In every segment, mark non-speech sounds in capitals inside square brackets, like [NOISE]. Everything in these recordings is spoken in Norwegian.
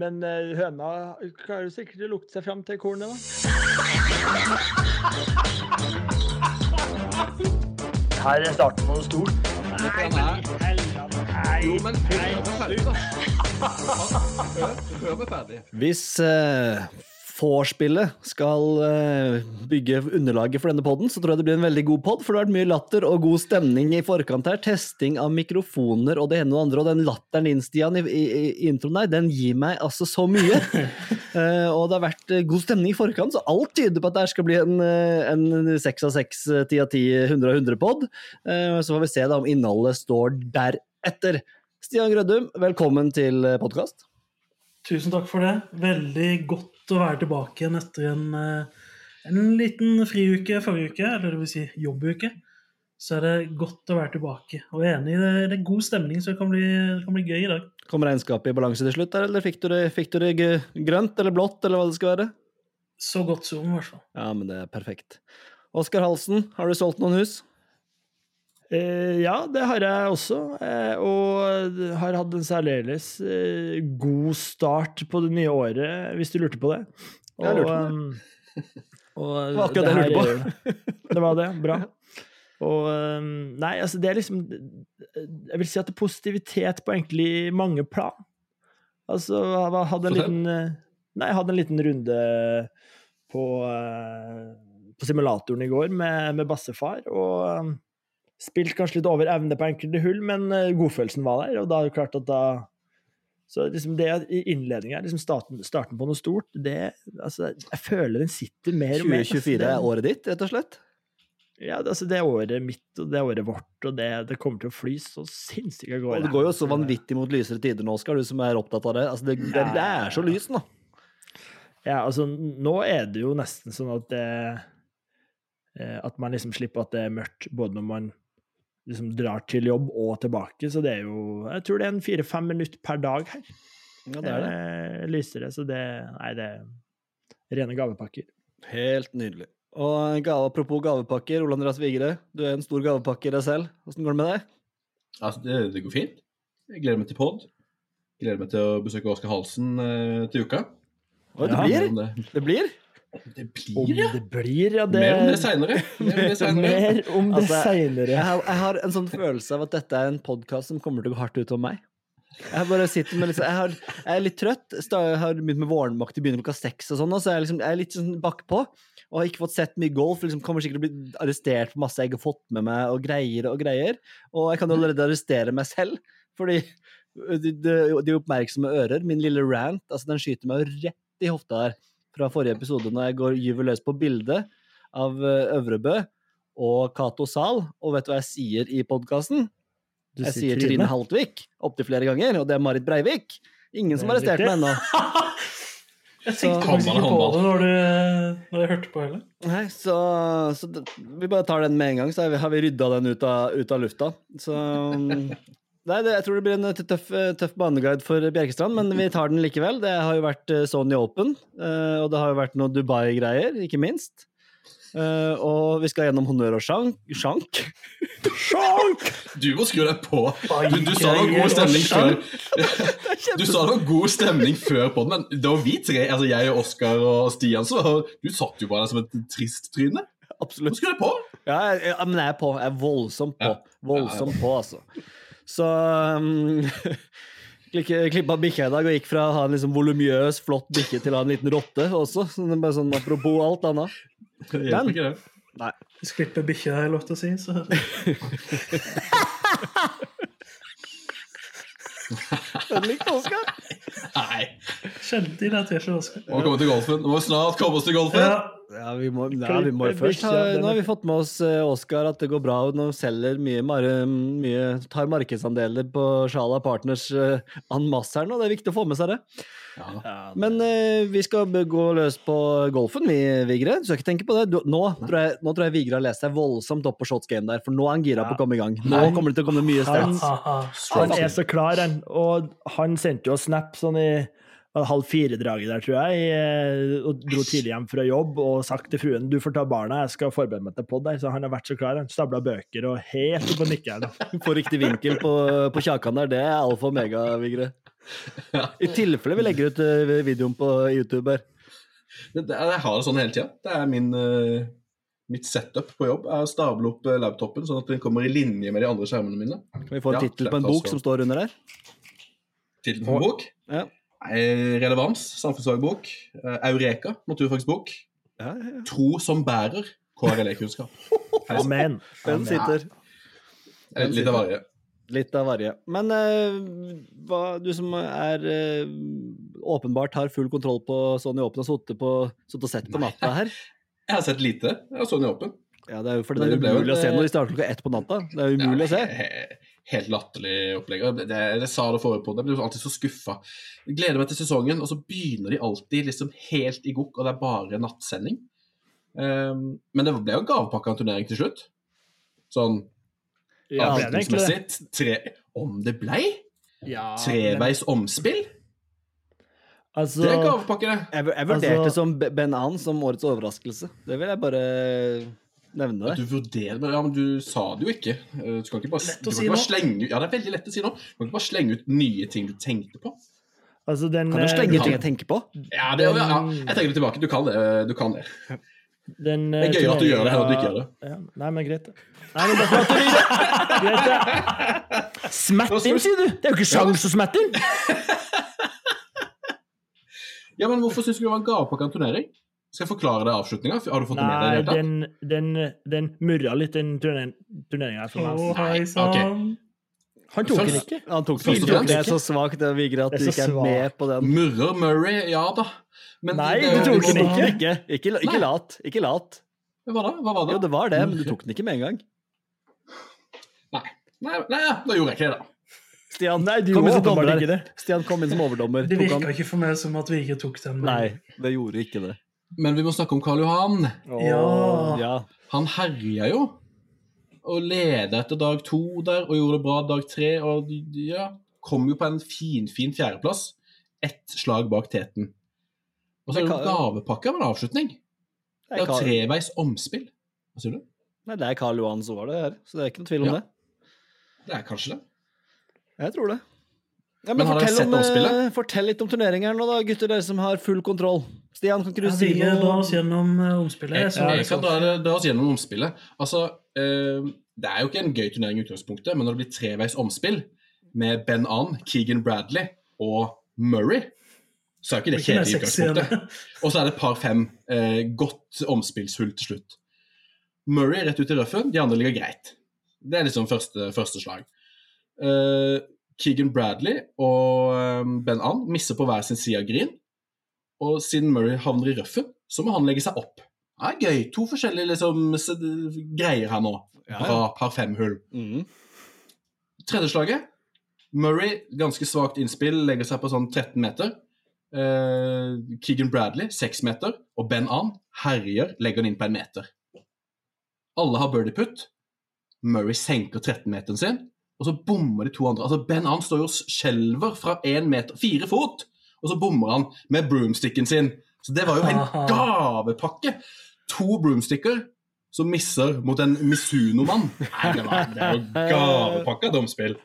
Men eh, høna klarer sikkert å lukte seg fram til kornet, da. Her er starten på noe stort. Nei, men nei, helvete. Nei. Jo, men hør meg ferdig, da. Hør, hør meg ferdig. Hvis uh, vorspielet skal eh, bygge underlaget for denne podden, så tror jeg det blir en veldig god pod, for det har vært mye latter og god stemning i forkant her. Testing av mikrofoner og det ene og det andre, og den latteren din, Stian, i, i, i introen der, den gir meg altså så mye. uh, [LAUGHS] og det har vært eh, god stemning i forkant, så alt tyder på at det her skal bli en, eh, en 6 av 6, 10 av 10, 100 av 100-pod. så får vi se da om innholdet står deretter. Stian Grødum, velkommen til podkast. Tusen takk for det. Veldig godt å være tilbake igjen etter en, eh, en liten friuke forrige uke, eller det vil si jobbuke. Så er det godt å være tilbake. Og jeg er enig, det, det er god stemning, så det kan bli, det kan bli gøy i dag. Kom regnskapet i balanse til slutt, der, eller fikk du, det, fikk du det grønt eller blått, eller hva det skal være? Så godt som, i hvert fall. Ja, men det er perfekt. Oskar Halsen, har du solgt noen hus? Eh, ja, det har jeg også. eh, og har hatt en særdeles eh, god start på det nye året, hvis du lurte på det. Og, Jeg lurte på det. og Det var akkurat det jeg lurte er [LAUGHS] Det var det. Bra. Og Nei, altså, det er liksom Jeg vil si at det er positivitet på egentlig mange plan. Altså, jeg hadde en liten Nei, jeg hadde en liten runde på, på simulatoren i går med, med bassefar, og spilt kanskje litt over evne på enkelte hull, men eh, godfølelsen var der, og da er det klart at da så liksom det i innledninga, liksom starten, starten på noe stort, det altså, Jeg føler den sitter mer og mer. altså, 2024 er året ditt, rett og slett? Ja, det- altså, det er året mitt, og det er året vårt, og det, det kommer til å fly så sinnssykt av gårde. Og det går jo så vanvittig mot lysere tider nå, Oskar, du som er opptatt av det. Altså, det, det, det er så lyst nå. Ja, altså, nå er det jo nesten sånn at det eh, At man liksom slipper at det er mørkt både når man liksom drar til jobb og tilbake, så det er jo Jeg tror det er en fire-fem minutter per dag her. Ja, det er det. Eh, lysere, så det Nei, det er rene gavepakker. Helt nydelig. Og gave, apropos gavepakker, Ole Andreas Vigre, du er en stor gavepakke i deg selv. Åssen går det med deg? Altså, det, det går fint. Jeg gleder meg til pod. Gleder meg til å besøke Oskar Halsen eh, til uka. Oi, det Ja. blir? Det, Det blir? Det Om blir, ja. det blir, ja, det Mer om det seinere. [LAUGHS] Mer om det det Altså. Jeg har, jeg har en sånn følelse av at dette er en podkast som kommer til å gå hardt ut om meg. Jeg bare sitter med liksom, jeg, har, jeg er litt trøtt. Jeg har begynt med vårmakt, begynner klokka seks og sånn, så jeg liksom, jeg er litt sånn bakpå. Og har ikke fått sett mye golf. Liksom, kommer sikkert til å bli arrestert på masse jeg ikke har fått med meg, og greier og greier. Og jeg kan jo allerede arrestere meg selv, fordi de, de, de oppmerksomme ører, min lille rant, altså den skyter meg rett i hofta her fra forrige episode, når jeg går gyver løs på bildet av eh, Øvrebø og Cato Zahl, og vet du hva jeg sier i podkasten? Jeg sier Trine Haltvik opptil flere ganger, og det er Marit Breivik. Ingen som har er arrestert meg ennå. [LAUGHS] Jeg tenkte faktisk ikke på det når, du, når jeg hørte på heller. Nei, så, så vi bare tar den med en gang, så har vi, har vi rydda den ut av, ut av lufta. Så mm, Nei, det, jeg tror det blir en tøff, tøff baneguide for Bjerkestrand, men vi tar den likevel. Det har jo vært eh, Sony Open, eh, og det har jo vært noe Dubai-greier, ikke minst. Uh, og vi skal gjennom honnør og sjank. sjank. Sjank! Du må skru deg på. Du, du sa det var god stemning før [LAUGHS] Du sa det var god stemning før på den, men det var vi tre, altså jeg og Oskar og Stian, så du satt jo bare der som et trist tryne. Absolutt. skru deg på. Ja, jeg, men jeg er på. Jeg er voldsomt på. Voldsomt på, altså. Så um, [LAUGHS] Klippa bikkja i dag og gikk fra å ha en liksom volumiøs, flott bikkje til å ha en liten rotte også. Så det er bare sånn apropos alt annet. Det hjelper ikke det. Nei. Hvis klipper bikkja, er lov til å si. Så. Den likte Oskar. [LAUGHS] Nei. Sjelden irritert seg, Oskar. Nå må vi komme til golfen. Nå må snart komme oss til golfen. Ja, Ja, vi må, ja, vi må jo først ha, Nå har vi fått med oss eh, Oskar at det går bra. og Nå selger mye, mye tar markedsandeler på Sjala Partners uh, en masse her nå. Det er viktig å få med seg det. Ja. Men uh, vi skal gå løs på golfen, vi, Vigre. Du skal ikke tenke på det. Du, nå, tror jeg, nå tror jeg Vigre har lest seg voldsomt opp på shots game der, for nå er han gira på å komme i gang. Nå Nei. kommer det til å komme mye Han- stats. Han, Han er så klar, han. Og han sendte jo snap sånn i halv fire-draget der, tror jeg, eh, og dro tidlig hjem fra jobb og sagt til fruen du får ta barna, jeg skal forberede meg til pod. Så han har vært så klar. Han stabla bøker og helt opp og På. [LAUGHS] Riktig vinkel på, på kjakan der, det er alfa og omega, Vigre. I tilfelle vi legger ut eh, videoen på YouTube her. Det, det, jeg har det sånn hele tida. Det er min, eh, mitt setup på jobb. er å stable opp laptopen sånn at den kommer i linje med de andre skjermene mine. Kan vi få en Ja, tittel på en bok også. som står under der? Tittelen på en bok Ja. Relevans, samfunnsfagbok. Eh, Eureka, naturfagsbok. Ja, ja, ja. Tro som bærer, KRLE-kunnskap. [LAUGHS] Amen. Den sitter. Eh, Litt av varje. Litt av varje. Men uh, hva, du som er uh, åpenbart har full kontroll på Sony Åpen og sittet og sett på natta her [LAUGHS] Jeg har sett lite. av Sony Åpen. Ja, Det er jo fordi det det er umulig å se når de starter klokka ett på natta. Det er umulig å se. He- Helt latterlig opplegg. Det, det sa det forrige på. Jeg blir alltid så skuffa. Gleder meg til sesongen, og så begynner de alltid liksom helt i gokk, og det er bare nattsending. Um, men det ble jo gavepakka en turnering til slutt. Sånn Ja, avslutningsmessig. Tre, om det blei? Ja, men- Treveis omspill? Altså, Det er gavepakke, det. Jeg, jeg vurderte Altså- som Ben An som årets overraskelse. Det vil jeg bare nevne. Det. du vurderer men, ja, men du sa det jo ikke. Eh, Du kan ikke bare, Lett å du si bare slenge ut Ja, det er veldig lett å si nå. Du kan ikke bare slenge ut nye ting du tenkte på. altså den, Kan du eh, slenge ut ting jeg tenker på? Ja, det, den, ja. Jeg tenker det tilbake. Du kan det. Du kan det. den, Det er gøy gøyere at du gjør det enn at du ikke gjør det. Ja, nei, men greit. det. Nei, men bare. Greit, det. Smett inn, sier du! Det er jo ikke sjans å smette inn! Ja, men Hvorfor syns du det var en gavepakke av en turnering? Skal jeg forklare deg avslutninga? Har du fått det med deg? Nei, det den, den, den murra litt, den turneringa for Å, hei sann. Okay. Han tok den ikke. Han tok Først og det, er så svakt at Det er du ikke er med på den. Murrer Murray, ja da. Men Nei, det, du tok den ikke. Ikke, ikke, ikke lat. Ikke lat. Hva da? Hva var det? Jo, det var det, men du tok den ikke med en gang. Nei, nei, nei, ja, da gjorde jeg ikke det, da. Stian, Nei, du kom inn som dommer ikke der. det. Stian kom inn som overdommer. Det virka ikke for meg som at vi ikke tok den. men- Nei, det gjorde ikke det. Men vi må snakke om Karl Johan. Ja. ja. Han herja jo. Og leda etter dag to der, og gjorde det bra dag tre. Og ja, kom jo på en finfin fin fjerdeplass. Ett slag bak teten. Og så er det gavepakke av en avslutning. Det er er treveis omspill. Hva sier du? nei, det er Karl Johans år, det her. Så det er ikke noe tvil om Ja. det. Det er kanskje det. Jeg tror det. Ja, Men har dere fortell, sett om, eh, omspillet? fortell litt om turneringen nå, da, gutter, dere som har full kontroll. Stian, kan ikke du Ja, si Vigre, dra oss gjennom eh, omspillet. Jeg, Så er jeg kan dra, dra oss gjennom omspillet. Altså, eh, det er jo ikke en gøy turnering i utgangspunktet, men når det blir treveis omspill med Ben Ann, Keegan Bradley og Murray, så er jo ikke det kjedelig i utgangspunktet. Og så er det par fem eh, godt omspillshull til slutt. Murray rett ut i røffen, de andre ligger greit. Det er liksom første, første slag. Eh, Keegan Bradley og eh, Ben Ann misser på hver sin side av green. Og siden Murray havner i røffen, så må han legge seg opp. Det er gøy. To forskjellige liksom, greier her nå. Bra ja. par fem-hull. Mm. Tredje slaget. Murray, ganske svakt innspill, legger seg på sånn 13 meter. Eh, Keegan Bradley, 6 meter. Og Ben Ann herjer, legger den inn på en meter. Alle har birdie putt. Murray senker 13-meteren sin, og så bommer de to andre. Altså Ben Ann står jo og skjelver fra én meter, fire fot, og så bommer han med broomsticken sin. Så det var jo en gavepakke. To broomsticker som misser mot en Misuno-mann. Nei, det, var, det er jo gavepakke av domspill.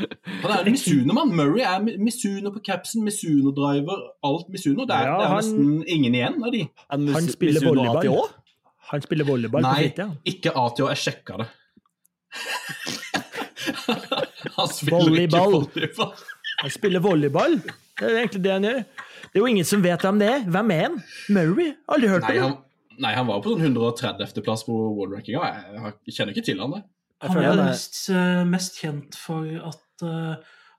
Han er en Misuno-mann. Murray er Mi- Misuno på capsen, Misuno-driver, alt Misuno. Det er, Ja, det er nesten ingen igjen av de. Han spiller volleyball. Han spiller volleyball på Nei, fritida. ikke ATH. Jeg sjekka det. [LAUGHS] Han spiller Volleyball. ikke volleyball. Han spiller volleyball. Det er egentlig det han gjør. Det er jo ingen som vet hvem det er. Hvem er han? Murray? Aldri hørt Nei, om ham. nei, han var på sånn 130.-plass på world-rankinga. Jeg, jeg kjenner ikke til han, det. Han er han er- mest, eh, mest kjent for at uh,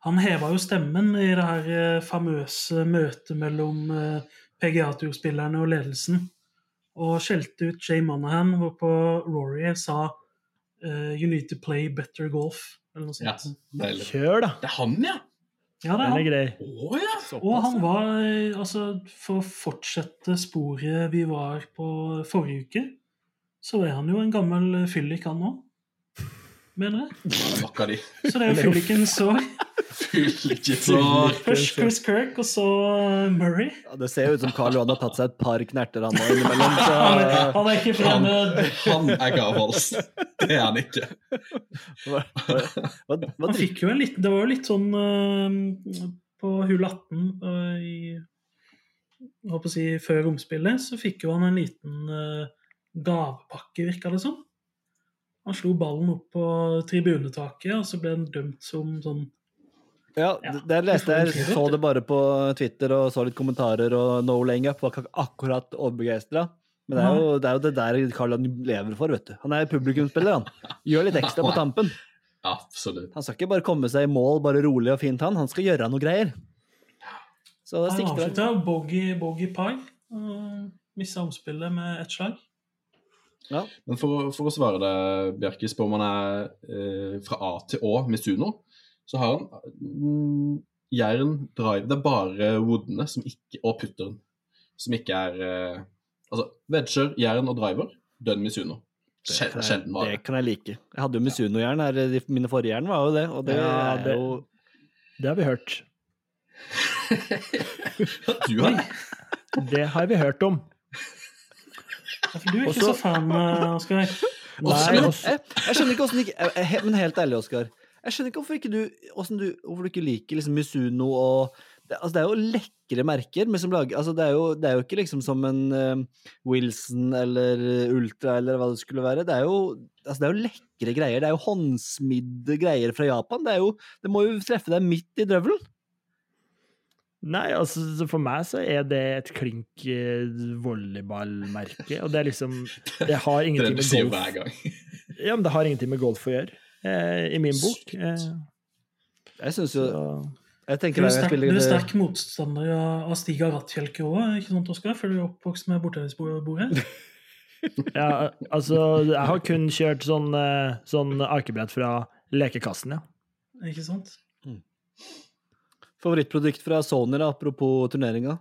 han heva jo stemmen i det her uh, famøse møtet mellom uh, PGA-turspillerne og ledelsen, og skjelte ut Jay Monahan, hvorpå Rory sa You need to play better golf, eller noe Ja, sånt. deilig. Kjør, da. Det er han, ja! Ja, det er Den er han. grei. Å ja! Og han var, eh, altså, for å fortsette sporet vi var på forrige uke, så er han jo en gammel fyllik, han òg. Mener jeg. Er. Så det er jo fyllikens år. Først Chris Kirk, og så uh, Murray. Ja, det ser jo ut som Karl Johan har tatt seg et par knerter han nå innimellom. Han er, Så, han er ikke Han, fremmed. han er gavholds Det er han ikke. hva, hva, hva Han fikk jo en liten Det var jo litt sånn uh, på hull 18 uh, i jeg håper å si, før romspillet, så fikk jo han en liten uh, gavepakke, virka det som. Han slo ballen opp på tribunetaket, og så ble den dømt som sånn Ja, leste det jeg, vi ikke, så det bare på Twitter og så litt kommentarer, og no laying up var ikke akkurat overbegeistra. Men det er, jo, det er jo det der Karl han lever for, vet du. Han er publikumsspiller, han. Gjør litt ekstra på tampen. [LAUGHS] Absolutt. Han skal ikke bare komme seg i mål bare rolig og fint, han. Han skal gjøre noe greier. Så det Han sikter han. avslutta bogey, bogey pie og mista omspillet med ett slag. Ja. Men for, for å svare deg, Bjerkis, på om han er eh, fra A til Å Misuno, så har han mm, jern, drive Det er bare woodene som ikke, og putteren som ikke er eh, Altså wedger, jern og driver, dønn Misuno. Sjel, sjelden det kan jeg like. Jeg hadde jo Misuno-jern her. Mine forrige jern var jo det, og det Ja, er det- jo Det har vi hørt. Du har [LAUGHS] Det har vi hørt om. Du er ikke Også- så fan, eh, Oskar. Jeg, jeg skjønner ikke hvordan ikke jeg- Men helt ærlig, Oskar. Jeg skjønner ikke hvorfor ikke du, du, hvorfor du ikke liker liksom Misuno og det, altså det er jo lekre merker, men som lager altså det, er jo, det er jo ikke liksom som en uh, Wilson eller Ultra eller hva det skulle være. Det er jo, altså det er jo lekre greier. Det er jo håndsmidde greier fra Japan. Det, er jo, det må jo treffe deg midt i drøvelen. nei, altså for meg så er det et klink eh, volleyballmerke, og det er liksom Det har [LAUGHS] Det er ingenting det du med sier golf hver gang. Ja, men det har ingenting med golf å gjøre, eh, i min bok. Eh, Jeg syns jo Jeg Du er sterk, du er det- sterk motstander av, Stiga Stig Rattkjelke òg, ikke sant, Oskar? For du er oppvokst med bordtennisbordet? [LAUGHS] ja, altså, jeg har kun kjørt sånn, eh, sånn akebrett fra lekekassen, ja. Ikke sant? Favorittprodukt fra Sony, da, apropos turneringa?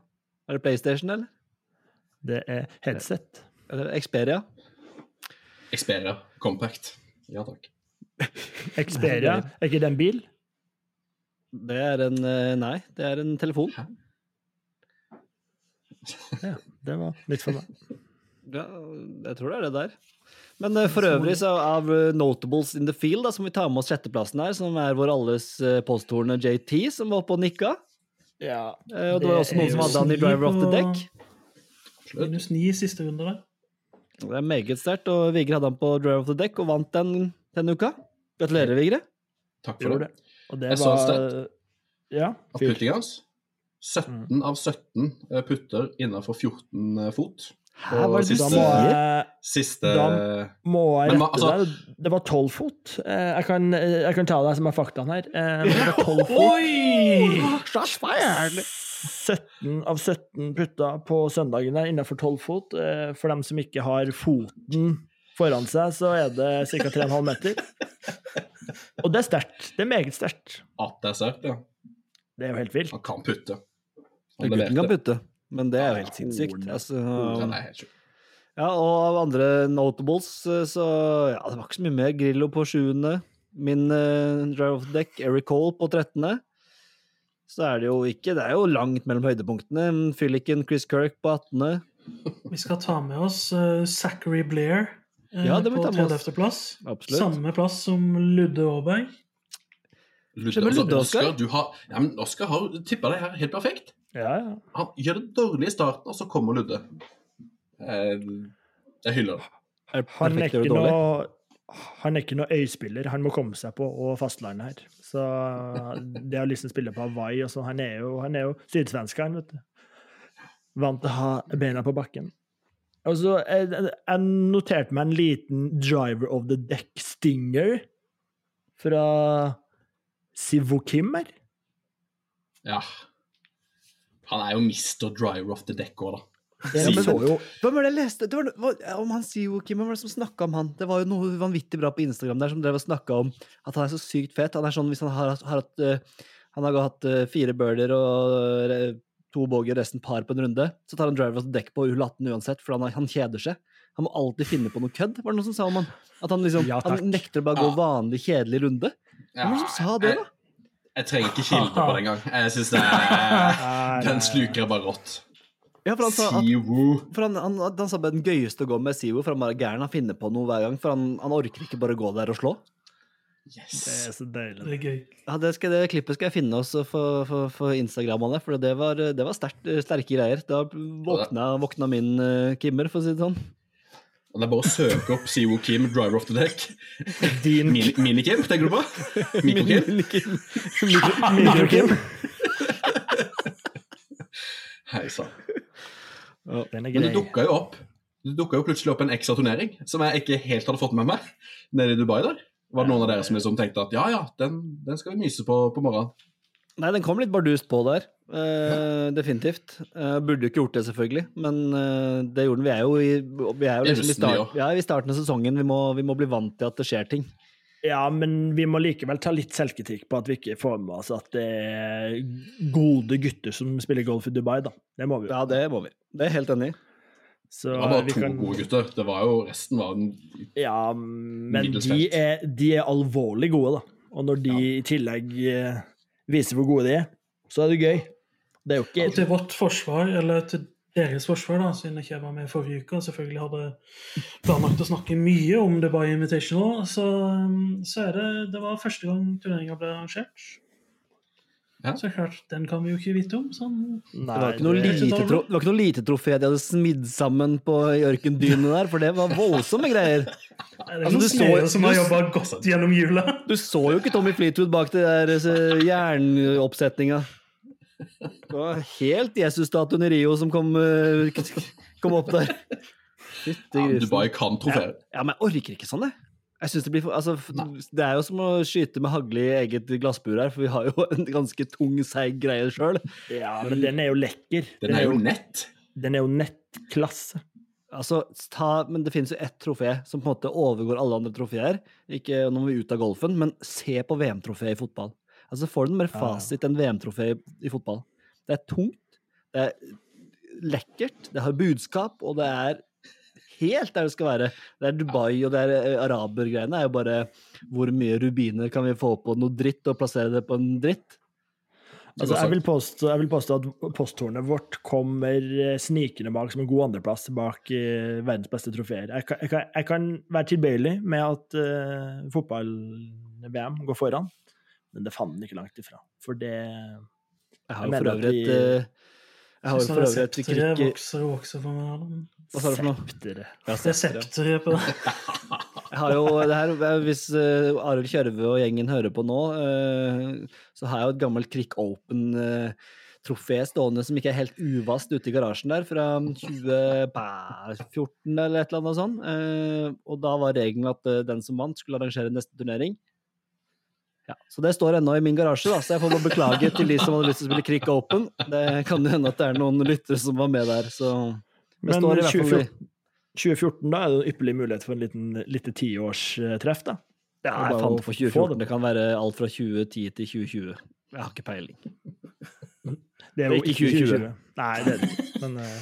Er det PlayStation, eller? Det er headset. Eller Xperia? Xperia Compact. Ja takk. Xperia, er ikke det en bil? Det er en eh, Nei, det er en telefon. Ja, det var litt for meg. Ja, jeg tror det er det der. Men eh, for øvrig, så av eh, notables in the field, da, som vi tar med oss sjetteplassen her, som er vår alles posthorne JT, som var oppe og nikka. Ja, det og det var også noen som hadde han i driver off the deck. Minus ni i siste runde der. Det er meget sterkt, og Vigre hadde han på driver off the deck og vant den denne uka. Gratulerer, Vigre. Takk for det. det. Og det Jeg så var sted. Ja, Av puttinga hans 17 av 17 eh, putter innenfor 14 fot. Hæ, hva er det du siste- Da må sier? jeg, Siste Da må jeg rette altså- deg. Det var tolv fot. Eh, Jeg kan, jeg kan ta deg som er faktaen her. Eh, Det var 12 fot. Oi! Shots fired! 17 av 17 putta på søndagen der innenfor 12 fot. Eh, For dem som ikke har foten foran seg, så er det ca. 3,5 meter. Og det er sterkt. Det er meget sterkt. at det er sterkt, ja. Det er jo helt vilt. Han kan putte. Han Gutten kan putte, men det er jo helt sinnssykt. Altså, er helt sjuk. ja, og av andre notables, eh, så ja, det var ikke så mye mer. Grillo på sjuende. Min uh, drive of the deck, Eric Cole på trettende. Så er det jo ikke Det er jo langt mellom høydepunktene. Fylliken, Chris Kirk på attende. Vi skal ta med oss uh, Zachary Blair eh, Ja, det må vi på ta med oss. 30.-plass. Absolutt. Samme plass som Ludde Aaberg. Ludde, altså, Oskar? Du har, ja, men Oskar har tippa deg her helt perfekt. Ja, ja. Han gjør det dårlig i starten, og så kommer Ludde. Jeg, jeg hyller det. Han er ikke noe han er ikke noe øyspiller, han må komme seg på og fastlandet her. Så det å liksom spille på Hawaii og sånn, han er jo, han er jo sydsvensk, han, vet du. Vant til å ha beina på bakken. Og så jeg, jeg noterte meg en liten driver of the deck stinger fra Sivo Kimmer. Ja. Han er jo Mr. Driver of the Deck òg, da. Det Sivo. så jo Hvem var det jeg leste? Det var, om han Sivo Kimmer, hvem var det som snakka om han? Det var jo noe vanvittig bra på Instagram der som drev og snakka om at han er så sykt fet. Han er sånn hvis han har, har hatt eh, Han har hatt eh, fire birder og eh, to boger, resten par på en runde, så tar han driver til dekk deck på hull 18 uansett, for han, han kjeder seg. Han må alltid finne på noe kødd, var det noen som sa om han? At han liksom Ja, han nekter å bare gå Ja. vanlig, kjedelig runde. Hvem var det som sa det, da? Jeg, jeg trenger ikke kilde på det engang. Jeg synes det er [LAUGHS] Den sluker bare rått. Ja, for han sa at For han, han, han sa bare den gøyeste å gå med Siwo, for han bare er gæren. Han finner på noe hver gang, for han, han orker ikke bare gå der og slå. Det er så deilig. Det er gøy. Ja, det, skal, det klippet skal jeg finne også for, for, for Instagrammene, for det var, det var sterkt, sterke greier. Da våkna, våkna min uh, Kimmer, for å si det sånn. Og Det er bare å søke opp Siwo Kim, driver off the deck. Din Mini- Mini-Kim, tenker du på? Mikrokim? Mikrokim. Mikro- Mikro-Kim. Hei sann. Den er Men det dukka jo opp Det dukket jo plutselig opp en ekstra turnering som jeg ikke helt hadde fått med meg nede i Dubai der. Var det noen av dere som liksom tenkte at ja, ja, den, den skal vi myse på på morgenen? Nei, den kom litt bardust på der. Uh, definitivt. Uh, burde jo ikke gjort det, selvfølgelig, men uh, det gjorde den. Vi er jo i, vi er jo liksom i, start, ja, i starten av sesongen. Vi må, vi må bli vant til at det skjer ting. Ja, men vi må likevel ta litt selvkritikk på at vi ikke får med oss at det er gode gutter som spiller golf i Dubai, da. Det må vi. Ja, det må vi. Det er jeg helt enig i. Så Det var bare vi to kan- gode gutter. Det var jo, resten var en Ja, men de er, de er alvorlig gode, da. Og når de i tillegg eh, viser hvor gode de er, så er det gøy. Det er jo ikke til vårt forsvar, eller til deres forsvar, da, siden jeg ikke var med forrige uke og selvfølgelig hadde planlagt å snakke mye om Dubai Invitational, så, um, så er det Det var første gang turneringa ble arrangert. Ja. Så klart, den kan vi jo ikke vite om. Sånn. Det var ikke noe lite, tro, det var ikke noe lite trofé de hadde smidd sammen på ørkendynene der, for det var voldsomme greier. Det er Altså, du så- som har jobba godt gjennom jula. Du så jo ikke Tommy Fleetwood bak det der eh, jernoppsetninga. Det var helt Jesus-statuen i Rio som kom, eh, [LAUGHS] kom opp der. Fytti ja. Dubai kan trofeer. Ja, men jeg orker ikke sånn, jeg. Jeg synes Det blir for, altså, det er jo som å skyte med hagle i eget glassbur her, for vi har jo [LAUGHS] en ganske tung, seig greie sjøl. Ja, men den er jo lekker. Den er jo nett. den er jo nettklasse. Altså, ta, men det finnes jo ett trofé som på en måte overgår alle andre trofeer. Ikke når vi er ut av golfen, men se på VM-trofeet i fotball. Altså, Får du mer fasit enn VM-trofé i, i fotball? Det er tungt, det er lekkert, det har budskap, og det er helt der det skal være. Det er Dubai og det er eh, arabergreiene er jo bare hvor mye rubiner kan vi få på noe dritt og plassere det på en dritt? Altså, jeg, vil påstå, jeg vil påstå at posttårnet vårt kommer eh, snikende bak som en god andreplass bak eh, verdens beste trofeer. Jeg, kan- jeg, jeg kan være tilbøyelig med at uh, fotball-VM går foran, men det fant den ikke langt ifra. For det Jeg har jo for øvrig et Jeg har jo for øvrig et krykke vokser og vokser for meg. Hva sa du for noe? Ja, Det er septeret. på det. [LAUGHS] Jeg har jo, det her, Hvis uh, Arild Kjørve og gjengen hører på nå, uh, så har jeg jo et gammelt Krik Open-trofé stående som ikke er helt uvast ute i garasjen der, fra 2014 eller et eller annet sånt. Uh, og da var regelen at eh, den som vant, skulle arrangere neste turnering. Ja, Så det står ennå i min garasje, da, så jeg får bare beklage til de som hadde lyst til å spille Krik Open. Det kan jo hende at det er noen lyttere som var med der, så det Men står i hvert fall 2014, 2014 da er det en ypperlig mulighet for en liten lite tiårstreff, da. Ja, jeg fant det for 2014. det. Kan være alt fra 2010 til 2020. Jeg har ikke peiling. Det er jo Ikke ikke 2020. 2020. Nei, det er det ikke. Men eh,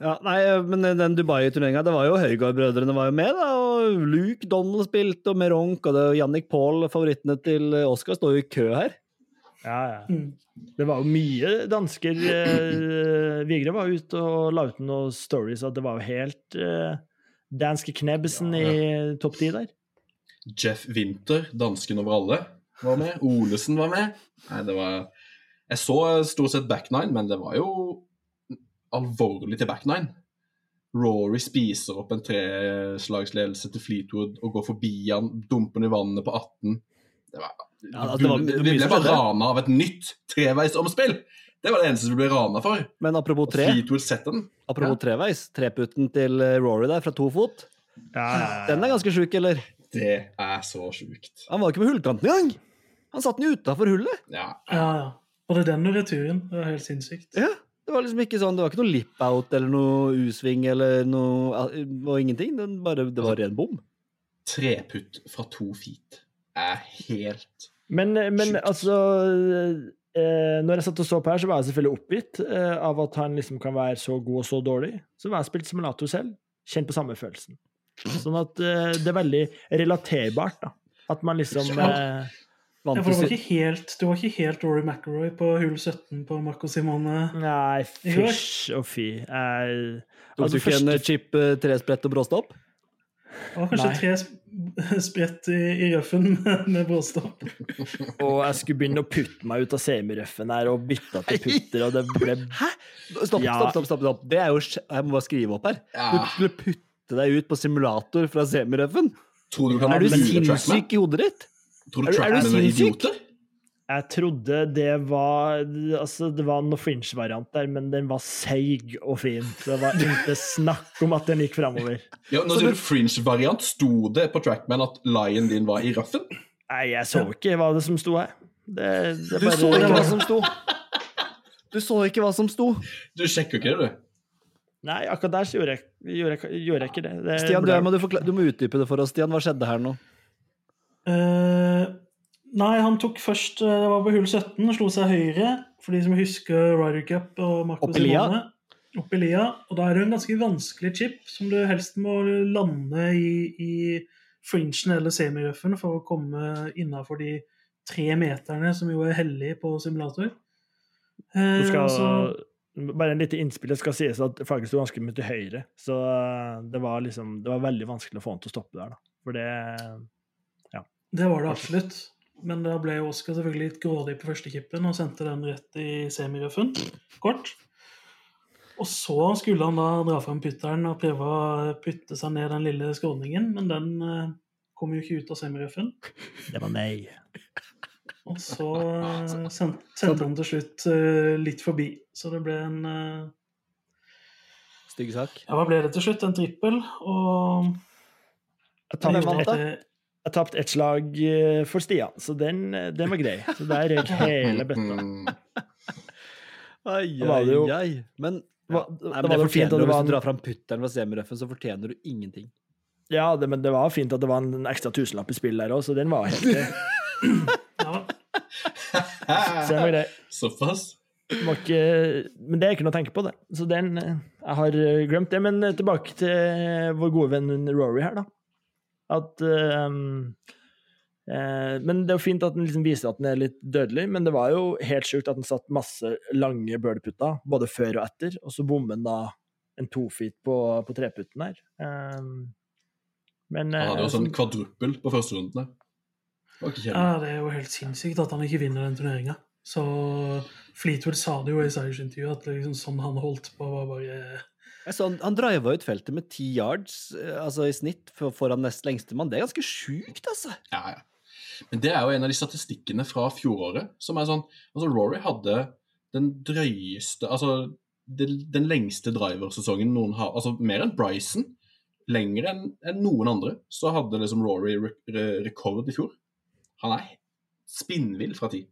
Ja, nei, men den Dubai-turneringa, det var jo Høygaard-brødrene var jo med, da. Og Luke Donald spilte, og Meronk, og det Jannik Paul, favorittene til Oscar, står jo i kø her. ja, ja. Mm. Det var jo mye dansker eh, Vigre var ute og la ut noen stories at det var jo helt eh, danske Knebsen Ja, i topp ti der. Jeff Winter, dansken over alle, var med. Olesen var med. Nei, det var Jeg så stort sett back nine, men det var jo alvorlig til back nine. Rory spiser opp en treslagsledelse til Fleetwood og går forbi han, dumper han i vannet på 18. Det var, Ja, det var- det var vi ble bare rana av et nytt treveisomspill! Det var det eneste vi ble rana for. Men apropos tre, Fleetwood setter den. apropos treveis, treputten til eh, Rory der fra to fot, den er ganske sjuk, eller? Det er så sjukt. Han var ikke på hullkanten engang! Han satt den jo utafor hullet! Ja. Ja, ja. er den og returen. Det er helt sinnssykt. Ja, det var liksom ikke sånn, det var ikke noe lip-out eller noe U-sving eller noe og ingenting. Det, bare, det var ren bom. Treputt fra to feet er helt Men, men Sjukt. altså eh, Når jeg satt og så på her, så var jeg selvfølgelig oppgitt eh, av at han liksom kan være så god og så dårlig. Så var jeg spilt simulator selv. Kjent på samme følelsen. Sånn at eh, det er veldig relaterbart, da. At man liksom eh, Ja, for du var ikke helt, det var ikke helt Rory McIlroy på hull 17 på Marco Simone. Nei, fysj og fy. Jeg, Tok altså, du ikke en eh, chip eh, tresprett og bråstopp? Det var kanskje Nei. tre sp- [LAUGHS] sprett i, i røffen [LAUGHS] med, med bråstopp. [LAUGHS] Og jeg skulle begynne å putte meg ut av semirøffen her og bytte til putter, og det ble Hæ? Stopp, Ja. stopp, stopp. stopp, stopp. Det er jo Jeg må bare skrive opp her. Du skulle putte deg ut på simulator fra semirøffen. Er du sinnssyk i hodet ditt? Tror du du- er er idioter? Jeg trodde det var Altså, det var noe fringe-variant der, men den var seig og fin. Det var ikke snakk om at den gikk framover. Ja, nå Så sier du- fringe-variant. Sto det på Trackman at lion din var i røffen? Nei, jeg så ikke hva det som sto her. Det, det Du så ikke hva som sto. Du så ikke hva som sto. Du sjekker ikke det, du? Nei, akkurat der så gjorde jeg, gjorde jeg, gjorde jeg ikke det. det Stian, du, må du, forkla- du må utdype det for oss. Stian, hva skjedde her nå? Eh, nei, han tok først eh, Det var på hull 17 og slo seg høyre. For de som husker Ryder Cup og Marco Opp i lia. Simone. Opp lia. Og da er det en ganske vanskelig chip som du helst må lande i, i fringen eller semirøffen for å komme innafor de tre meterne som jo er hellig på simulator. Uh, skal, så- bare en lite innspill. Det skal sies at flagget sto ganske mye til høyre, så uh, det var liksom Det var veldig vanskelig å få han til å stoppe der, da. For det Det var det absolutt. Men da ble jo Oskar selvfølgelig litt grådig på første kippen og sendte den rett i semirøffen. Kort. Og så skulle han da dra fram putteren og prøve å putte seg ned den lille skråningen, men den eh, kom jo ikke ut av semirøffen. Det var nei. Og så eh, sendte han til slutt eh, litt forbi. Så det ble en Stygg sak. Ja, hva ble det til slutt? En trippel, og Jeg Hvem vant da? Jeg tapte ett slag eh, for Stian, så den, eh, den var grei. Så der røyk [LAUGHS] hele bøtta. Mm. Ai, ai, ai. Men, ja, nei, var men det det fint fortjener at du. det var Hvis du drar fram putteren fra semirøffen, så fortjener du ingenting. Ja, det, men det var fint at det var en ekstra tusenlapp i spill der òg, så den var helt grei. ja, [LAUGHS] Så den var grei. Såpass? Det ikke, men det er ikke noe å tenke på, det. Så den eh, Jeg har glemt det. Men tilbake til vår gode venn Rory her, da. At eh, eh, Men det er jo fint at den liksom viser at den er litt dødelig, men det var jo helt sjukt at den satt masse lange birdputter, både før og etter, og så bommer den da en tofeet på, på treputten her. Um, men Han hadde jo sånn kvadruppel på første runden der. Det. Ja, det er jo helt sinnssykt at han ikke vinner den turneringa. Så Fleetwood sa det jo i Cyrus-intervjuet, at liksom sånn han holdt på, var bare han, han driva ut feltet med ti yards eh, altså i snitt for, foran nest lengste mann. Det er ganske sjukt, altså. Ja, ja. Men det er jo en av de statistikkene fra fjoråret som er sånn Altså, Rory hadde den drøyeste Altså den, den lengste driversesongen noen har Altså mer enn Bryson. Lenger enn en noen andre så hadde liksom Rory re re rekord i fjor. Han er spinnvill fra ti.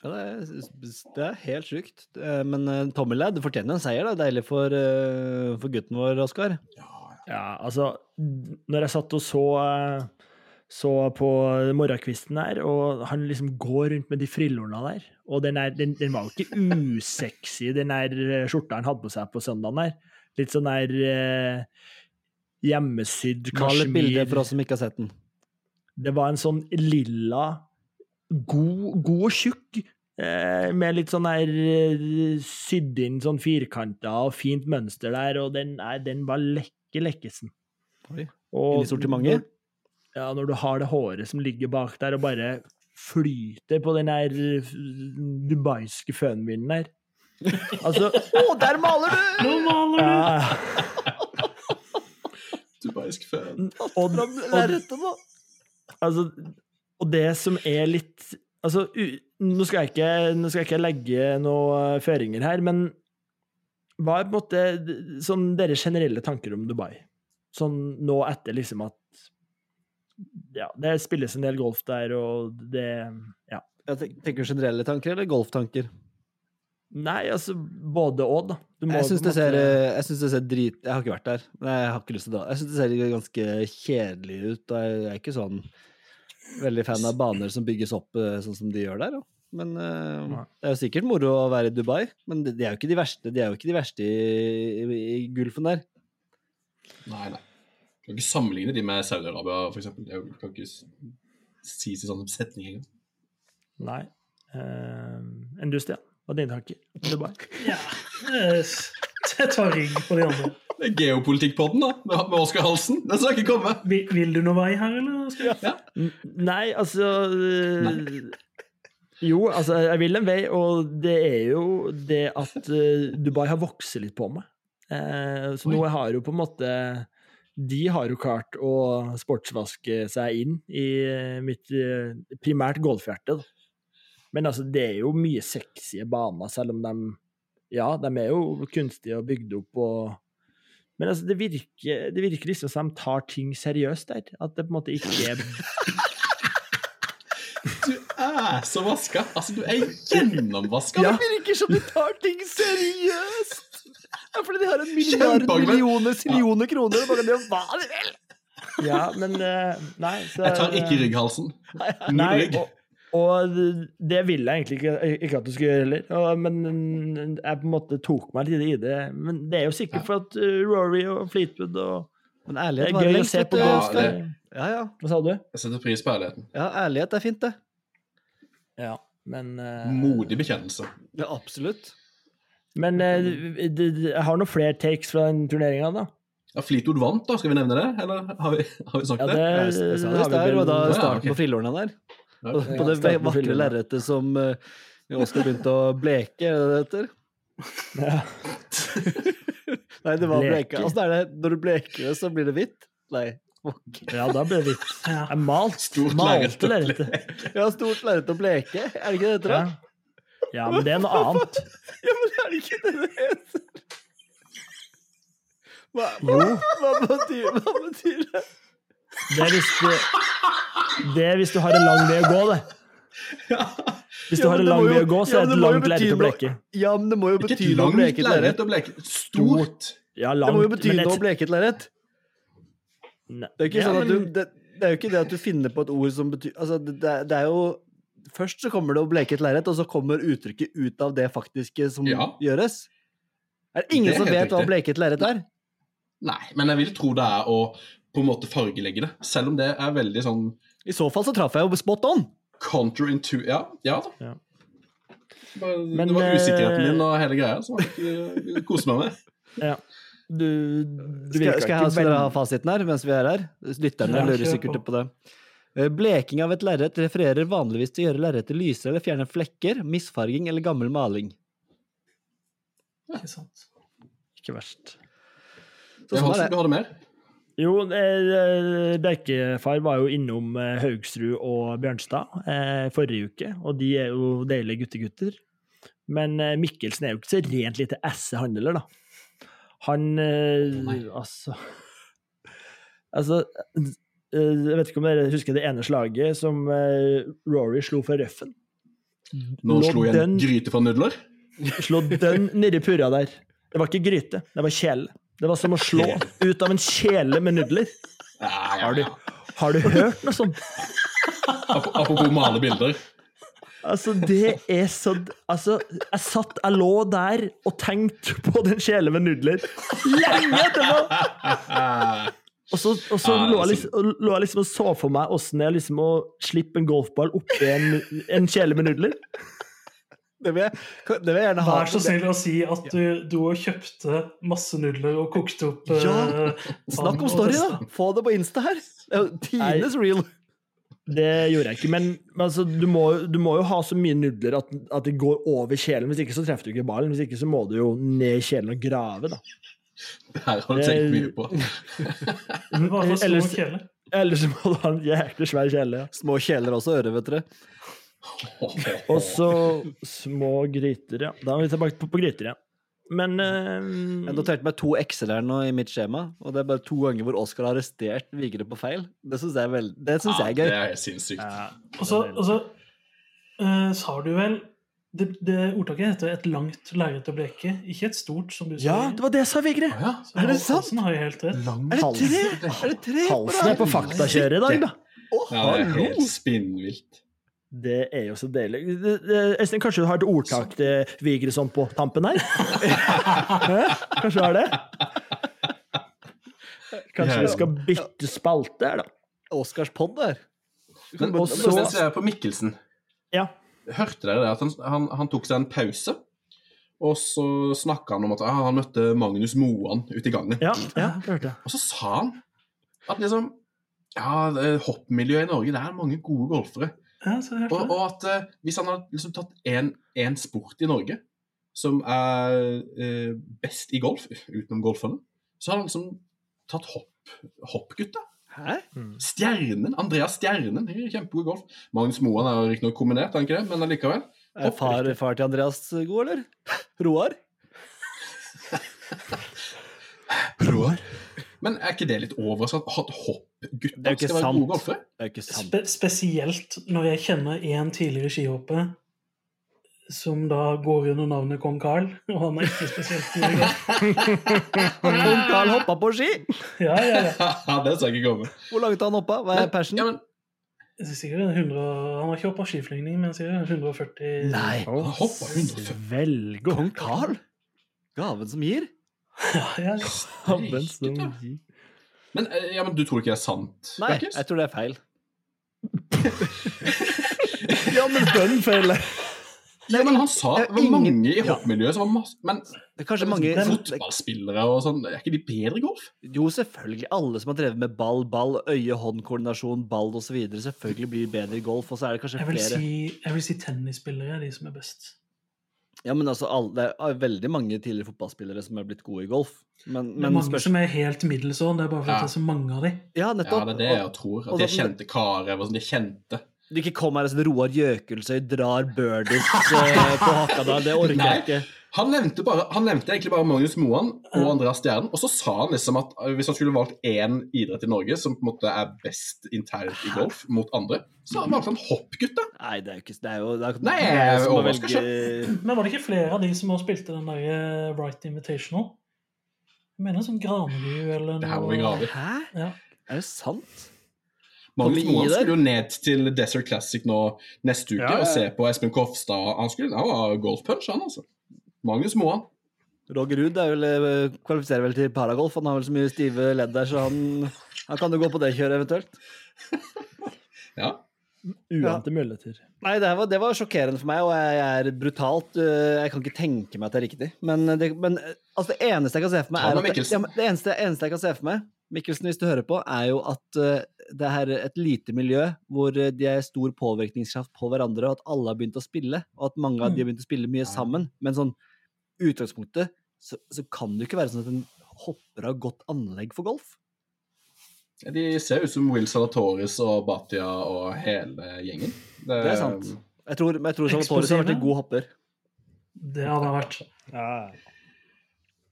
Ja, det, er, det er helt sjukt. Eh, Men Tommelad, du fortjener en seier. da. Deilig for, eh, for gutten vår, Oskar. Ja, ja. Ja, altså Når jeg satt og så, eh, så på morgenkvisten her, og han liksom går rundt med de frillorna der Og den, er, den, den var jo ikke usexy, den der eh, skjorta han hadde på seg på søndagen der. Litt sånn der eh, hjemmesydd Mal et bilde kasjmir. for oss som ikke har sett den. Det var en sånn lilla, god, god og tjukk, eh, med litt sånn der eh, sydd inn sånn firkanta og fint mønster der, og den, nei, den var lekke lekkesen. Oi. Og Inn i sortimentet? Ja, når du har det håret som ligger bak der og bare flyter på den der eh, dubaiske fønvinden der. [LAUGHS] Altså Å, der maler du! Nå maler du! ja, Dubaisk føn. og, og. Altså, og det som er litt Altså, nå, skal jeg ikke, skal jeg ikke legge noen føringer her, men hva er på en måte sånn deres generelle tanker om Dubai? Sånn nå etter liksom at Ja, det spilles en del golf der, og det Ja. Jeg tenker generelle tanker eller golftanker? Nei, altså både og, da. Må Jeg syns det, eh, det ser drit... Jeg har ikke vært der. men Jeg har ikke lyst til det. Jeg syns det ser ganske kjedelig ut. og Jeg er ikke sånn veldig fan av baner som bygges opp eh, sånn som de gjør der. Men uh, Det er jo sikkert moro å være i Dubai, men de, de er jo ikke de verste De er jo ikke de verste i, i, i Gulfen der. Nei, nei. Du kan ikke sammenligne de med Saudi-Arabia, for eksempel. Det kan ikke sies i sånn setning engang. Nei. Uh, enn du, Stian? Hva er dine tanker om Dubai? Ja, eh, [LAUGHS] jeg tar rygg på de andre. Det er geopolitikkpodden, da, med Oskar Halsen. Den skal ikke komme. Vil, vil du noe vei her, eller? Skal vi? Nei, altså Nei. Jo, altså, jeg vil en vei, og det er jo det at øh, Dubai har vokst litt på meg. Eh, så nå Oi. har jo på en måte De har jo klart å sportsvaske seg inn i mitt primært golfhjerte, da. Men altså, det er jo mye sexy baner, selv om de Ja, de er jo kunstige og bygd opp og Men altså, det virker, det virker liksom som de tar ting seriøst der. At det på en måte ikke er [LAUGHS] Du er så vaska. Altså, du er gjennomvaska. Det virker som de tar ting seriøst! Ja, fordi de har en milliard millioner millioner kroner. og Bare det, hva de vil! Ja, men eh, Nei. Så, Jeg tar ikke rygghalsen. Null rygg. og, og det ville jeg egentlig ikke, ikke at du skulle gjøre heller. Og, men jeg på en måte tok meg litt i det. Men det er jo sikkert for at uh, Rory og Fleetwood og Men Det er gøy å se på Ja, det- Ja, ja. Hva sa du? Jeg setter pris på ærligheten. ja, ærlighet er fint, det. Ja, men uh... Modig bekjennelse. Ja, absolutt. Men det, det, jeg har noen flere takes fra den turneringa, da. Ja, Fleetwood vant, da. Skal vi nevne det? Eller har vi, [LAUGHS] har vi sagt Ja, det? det, Jeg, det, det, det det, har vi det, vel- og da Ja, starten ok. på Frillorna der. Ja. På, på det vakre lerretet som uh, Oskar begynte å bleke, er det det heter? Ja. [LAUGHS] Nei, det var Bleke. bleke. Er det når du bleker det, så blir det hvitt? Nei. Okay. ja, da blir det hvitt. Ja. Jeg malt, Stort lerret å lerretet. Ja, stort lerret å bleke. Er det ikke det det heter? Ja. ja, men det er noe annet. Ja, men er det ikke det det heter? Hva, hva, hva, betyr, hva betyr det? Det er hvis du, det er hvis du har en lang vei å gå, det. Hvis du Ja, har en lang vei å gå, så ja, er det et langt lerret å bleke. Ja, men det må jo bety noe å langt bleke lerret. lerret å bleke. Stort. Ja, Det må jo bety noe å bleke et lerret. Det er jo ikke sånn at du det, det er jo ikke det at du finner på et ord som betyr Altså, det, det er- det er jo Først så kommer det å bleke et lerret, og så kommer uttrykket ut av det faktiske som Ja. gjøres. Er det ingen Det som vet hva riktig. bleke et lerret er? Nei, men jeg vil tro det er å på en måte fargelegge det. Selv om det er veldig sånn I så fall så traff jeg jo spot on. counterintu... Ja, ja da. Ja. Bare, Men, det var usikkerheten eh, din og hele greia som jeg koste meg med. [LAUGHS] Ja. Du, du Skal, skal, jeg ha, ha fasiten her mens vi er her? Lytterne Ja, lurer sikkert på. på det. Eh, Bleking av et lerret refererer vanligvis til å gjøre lerretet lysere eller fjerne flekker, misfarging eller gammel maling. Ikke sant. Ikke verst. Så Jeg sånn er det. du det. mer? Jo, eh, Bjerkefar var jo innom eh, Haugsrud og Bjørnstad eh, forrige uke, og de er jo deilige guttegutter. Men eh, Mikkelsen er jo ikke så rent lite esse-handler, da. Han eh. Altså [LAUGHS] Altså eh, Jeg vet ikke om dere husker det ene slaget som eh, Rory slo for røffen? Nå slo jeg en gryte fra nudler. Slå den nedi purra der. Det var ikke gryte, det var kjele. Det var som å slå ut av en kjele med nudler. Har du, har du hørt noe sånt? Ap- Apropos male bilder. Altså, det er så Altså, jeg satt Jeg lå der og tenkte på den kjele med nudler lenge etterpå! Og så, og så lå, jeg altså- liksom, lå jeg liksom og så for meg åssen det er liksom å slippe en golfball oppi en, en kjele med nudler. Det vil jeg, det vil jeg gjerne ha. Vær så snill å si at du, du kjøpte masse nudler og kokte opp Ja, eh, Snakk om story, da! Få det på Insta her. Er Tidenes real. Det gjorde jeg ikke. Men, men altså, du, må, du må jo ha så mye nudler at, at det går over kjelen. Hvis ikke så treffer du ikke ballen. Hvis ikke så må du jo ned i kjelen og grave, da. Det her har du tenkt mye på. [LAUGHS] Ellers- kjeler. Eller så må du ha en jæklig svær kjele. Ja. Små kjeler også, ører, vet dere. Og så små gryter, ja. Da er vi tilbake på, på gryter, ja. Men Jeg eh, noterte meg to X-er her nå i mitt skjema, og det er bare to ganger hvor Oskar har arrestert Vigre på feil. Det syns jeg, vel- det synes jeg er Det er sinnssykt. ja, Og så, og så eh, sa du vel det, det ordtaket heter 'et langt lerret å bleke', ikke et stort, som du sa. ja, det var det jeg sa, Vigre! Å ja. Så Er det sant? Halsen har jo helt rett. Lang Er det Halsen. tre? Er det tre? Halsen er på faktakjøret i dag, da. Å, Ja, det er hallo! helt spinnvilt. Det er jo så deilig. Øystein, kanskje du har et ordtak til Vigreson på tampen her? [LAUGHS] Kanskje du har det? Kanskje vi skal bytte spalte her, da. Oscars pod der. Men Og så så- ser jeg på Mikkelsen. Ja. Hørte dere det at han, han, han tok seg en pause? Og så snakka han om at ah, han møtte Magnus Moan ute i gangen. Ja, ja, hørte. Og så sa han at liksom Ja, hoppmiljøet i Norge, det er mange gode golfere. Ja, Og, og at uh, hvis han hadde liksom tatt én sport i Norge som er uh, best i golf, utenom golferne, så har han liksom tatt hopp, hoppgutta. Hæ? Stjernen, Andreas Stjernen, er kjempegod golf. Magnus Moan er jo riktignok kombinert, er han ikke det? men allikevel. Er far, far til Andreas god, eller? Roar? [LAUGHS] Roar. Men er ikke det litt overraskende at Det er hoppgutta skal være gode golfere? Det er jo ikke sant. Spe spesielt når jeg kjenner en tidligere skihopper som da går under navnet Kong Carl, og han er ikke spesielt god i golf. [LAUGHS] Kong Carl hoppa på ski! [LAUGHS] Ja, ja, ja. det skal ikke komme. Hvor langt har han hoppa? Hva er Men- persen? Ja, men, Det er Sikkert 100, han har ikke hoppa skiflygning, men sikkert 140 Nei. han hoppa 140. Velg Kong Carl? Gaven som gir? Ja, ja. Som Men, eh, ja, men du tror ikke det er sant? Nei, Berkes? jeg tror det er feil. [LAUGHS] Ja, men bønn feiler. Nei, men han sa det var mange i hoppmiljøet som var masse Men Det er kanskje mange fotballspillere og sånn, er ikke de bedre i golf? Jo, selvfølgelig. Alle som har drevet med ball, ball, øye-hånd-koordinasjon, ball osv., selvfølgelig blir bedre i golf. Og så er det kanskje Jeg vil, flere si, jeg vil si tennisspillere er de som er best. Ja, men altså, alle, Det er veldig mange tidligere fotballspillere som er blitt gode i golf. Men, Det er mange som er helt middels òg, det er bare fordi Ja. det er så mange av dem. Ja, Ja, det er det jeg tror. At de er kjente karer. sånn, De er kjente. Du ikke kom her og sånn Roar Gjøkelsøy drar birdies eh, [LAUGHS] på Hakadal. Det orker Nei. jeg ikke. Han nevnte, bare, han nevnte egentlig bare Magnus Moan og Andreas Stjernen, og så sa han liksom at eh, hvis han skulle valgt én idrett i Norge som på en måte er best internt i golf mot andre, så valgte han hoppgutta. Nei, det er jo ikke Det er jo det er, Nei, det er velge Men var det ikke flere av de som også spilte den der eh, Right Invitational? Jeg mener sånn Graneby eller Det her må vi grave i. Hæ? Ja. Er det sant? Magnus Moan skulle jo ned til Desert Classic nå neste uke Ja, ja, ja. og se på Espen Kofstad. Han skulle han var golfpunch, han altså. Magnus Moan. Roger Ruud er vel, eh, kvalifiserer vel til paragolf. Han har vel så mye stive ledd der, så han, han kan jo gå på det kjøret eventuelt. [LAUGHS] Ja. Uante muligheter. Nei, det var, det var sjokkerende for meg, og jeg er brutalt øh, Jeg kan ikke tenke meg at det er riktig. Men, det, men altså, det eneste jeg kan se for meg, er at det, ja, det eneste, eneste jeg kan se for meg, Mikkelsen, hvis du hører på, er jo at øh, det er et lite miljø hvor øh, de er stor påvirkningskraft på hverandre, og at alle har begynt å spille, og at mange av de har begynt å spille mye sammen. Men sånn utgangspunktet så, så kan det jo ikke være sånn at en hopper av godt anlegg for golf. De ser ut som Will Salatoris og Batia og hele gjengen. Det er sant. Jeg tror, jeg tror Salatoris har vært en god hopper. Det hadde han vært. Ja.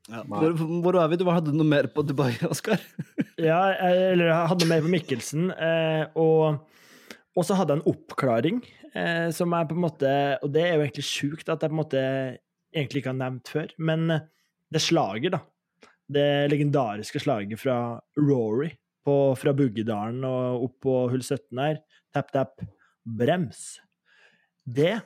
Ja. Hvor, hvor er vi? Du hadde noe mer på Dubai, Oskar? [LAUGHS] Ja, eller jeg hadde noe mer på Mikkelsen, eh, og, og så hadde jeg en oppklaring, eh, som er på en måte Og det er jo egentlig sjukt at jeg på en måte egentlig ikke har nevnt før, men eh, det slaget, da. Det legendariske slaget fra Rory på, fra Buggedalen og opp på hull 17 her. Tap, tap, brems. Det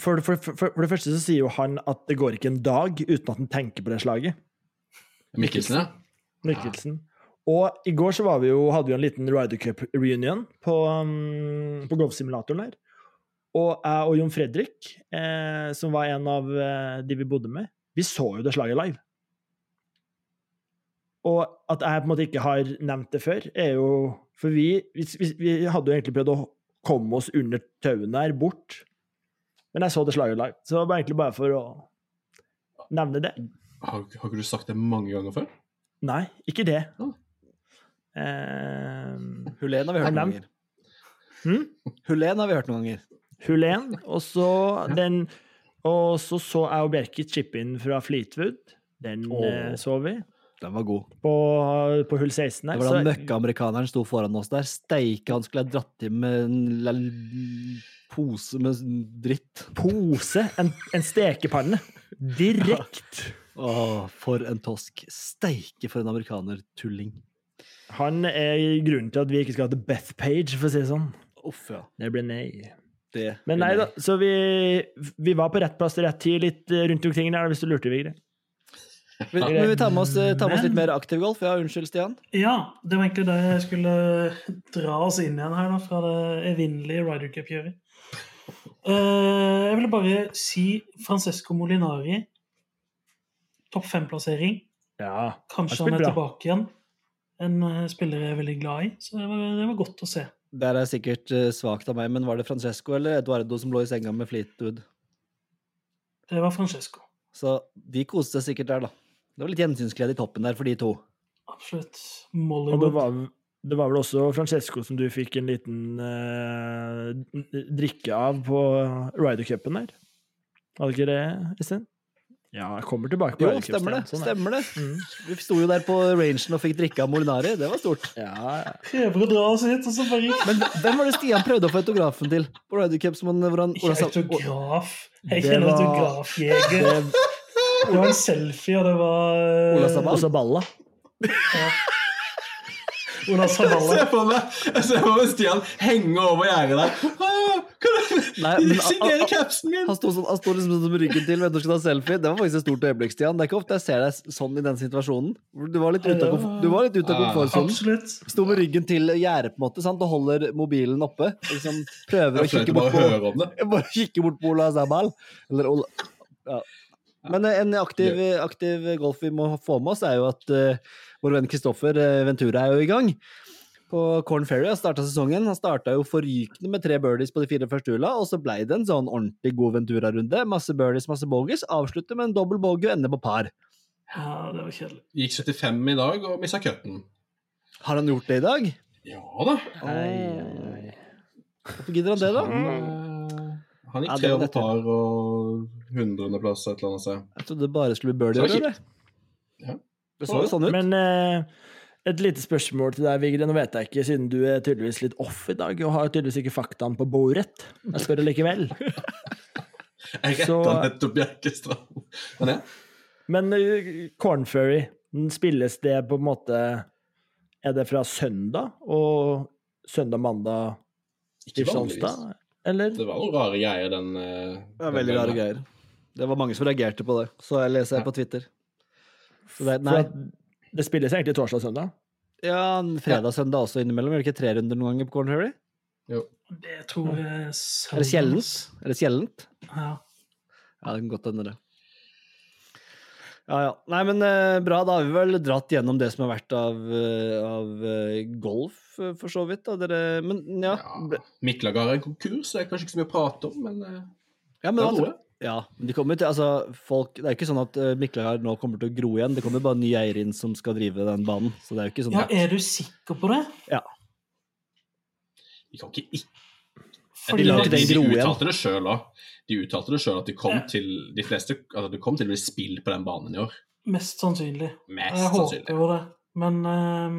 for, for, for, for det første så sier jo han at det går ikke en dag uten at han tenker på det slaget. Mikkelsen, ja. Mikkelsen. Og i går så var vi jo, hadde vi jo en liten Ryder Cup-reunion på, um, på golfsimulatoren her. Og jeg og Jon Fredrik, eh, som var en av eh, de vi bodde med, vi så jo det slaget live. Og at jeg på en måte ikke har nevnt det før, er jo For vi, vi, vi- vi hadde jo egentlig prøvd å komme oss under tauene her, bort. Men jeg så det slaget live. Så det var egentlig bare for å nevne det. Har, har ikke du sagt det mange ganger før? Nei, ikke det. Ah. Eh, Hulen har vi hørt noen ganger. hm? Hulen har vi hørt noen ganger. Hull 1, og så den Og så så jeg og Bjerke chip-in fra Fleetwood. Den oh. eh, så vi. Den var god. På, på hull 16 Det var da Så, møkkaamerikaneren sto foran oss der. Steike, han skulle ha dratt inn med pose med dritt. pose, en, en stekepanne. Direkte. [LAUGHS] Å, for en tosk. Steike for en amerikaner-tulling. Han er grunnen til at vi ikke skal ha til Beth-page, for å si det sånn. Uff, ja. Det ble nei. Det Men nei da, så vi, vi var på rett plass til rett tid litt eh, rundt omkring der, hvis du lurte, Vigre. Men, men vi tar med, oss, tar med oss litt Men- mer aktiv golf. Ja, unnskyld, Stian. Ja, det var egentlig det jeg skulle dra oss inn igjen her, da, fra det evinnelige Ryder Cup-kjøret. Eh, jeg ville bare si Francesco Molinari. Topp fem-plassering. Ja. Kanskje Han er bra. tilbake igjen. En eh, spiller jeg er veldig glad i, så det var, det var godt å se. Der er sikkert uh, svakt av meg, men var det Francesco eller Eduardo som lå i senga med Fleetwood? Det var Francesco. Så de koste seg sikkert der, da. Det var litt gjensynsglede i toppen der for de to. Absolutt. Og det var, det var vel også Francesco som du fikk en liten eh, drikke av på Ryder Cupen der? Var det ikke det, Øystein? Ja, jeg kommer tilbake på Jo, stemmer det. Sånn er Stemmer det. Mm. Vi sto jo der på rangen og fikk drikke av Molinari. Det var stort. Ja, ja. Prøver å dra oss hit, og så bare Men hvem var det Stian prøvde å få autografen til på Ryder Cup? Som han, hvor han, hvor Ikke han sa, autograf. Jeg kjenner var- autografjeger. Det, Det var en selfie, og det var Ola Sabal. også balla. Ola Jeg ser for meg, jeg ser for meg Stian henge over gjerdet der. Kan du signere capsen min? han sto, sånn, han sto liksom sånn med ryggen til, venter skal ta selfie. Det var faktisk et stort øyeblikk, Stian. Det er ikke ofte jeg ser deg sånn i den situasjonen. Du var litt ute av, komfortsonen. Sto med ryggen til gjerdet på en måte, sant? og holder mobilen oppe. Liksom prøver å kikke bort på [LAUGHS] bare kikke bort på Ola Zabal. Eller Ola ja. Men eh, en aktiv, aktiv golf vi må få med oss, er jo at uh, vår venn Kristoffer eh, Ventura er jo i gang. På Corn Ferry har starta sesongen. Han starta jo forrykende med tre birdies på de fire første hulla, og så ble det en sånn ordentlig god Ventura-runde. Masse birdies, masse bogies. Avslutter med en dobbel bogey og ender på par. Ja, det var kjedelig. Gikk 75 i dag og mista cutten. Har han gjort det i dag? Ja da. Hvorfor gidder han det, da? Han, gikk tre over par og hundreplass et eller annet sted. Jeg trodde det bare skulle bli birdie. Det, det. Ja. Det så jo sånn ut. Men uh, et lite spørsmål til deg, Vigre. Nå vet jeg ikke, siden du er tydeligvis litt off i dag og har tydeligvis ikke faktaene på bordet. Jeg spør det likevel. [LAUGHS] Jeg Så- retta nettopp Bjerkestrand. Men ja. Men uh, Corn Ferry, den spilles det på en måte Er det fra søndag og søndag-mandag Ikke vanligvis. Eller? Det var noen rare greier den eh, Det var veldig rare greier. Det var mange som reagerte på det, så jeg leser jeg på Twitter. Så det, det spilles egentlig torsdag og søndag? Ja, fredag og søndag også innimellom. Er det ikke tre runder noen ganger på Corn Ferry? Det tror jeg Er det sjeldent? Er det sjeldent? Ja. Ja, det kan godt hende det. Ja, ja. Nei, men eh, bra. Da har vi vel dratt gjennom det som har vært av, eh, av eh, golf, for så vidt. Da. Dere, men ja. Ja. Miklagard er en konkurs, så det er kanskje ikke så mye å prate om, men ja, men, det er ja, men de kommer til, altså, folk, det er ikke sånn at Miklagard nå kommer til å gro igjen. Det kommer bare nye eiere inn som skal drive den banen. Så det er jo ikke sånn ja, er du sikker på det? Ja. Vi kan ikke ikke Fordi de, de, de, uttalte det sjøl òg. De uttalte det sjøl at de kom Ja. til de fleste, altså det kom til å bli spill på den banen i år. Mest sannsynlig. Mest Jeg håper jo det. Men uh,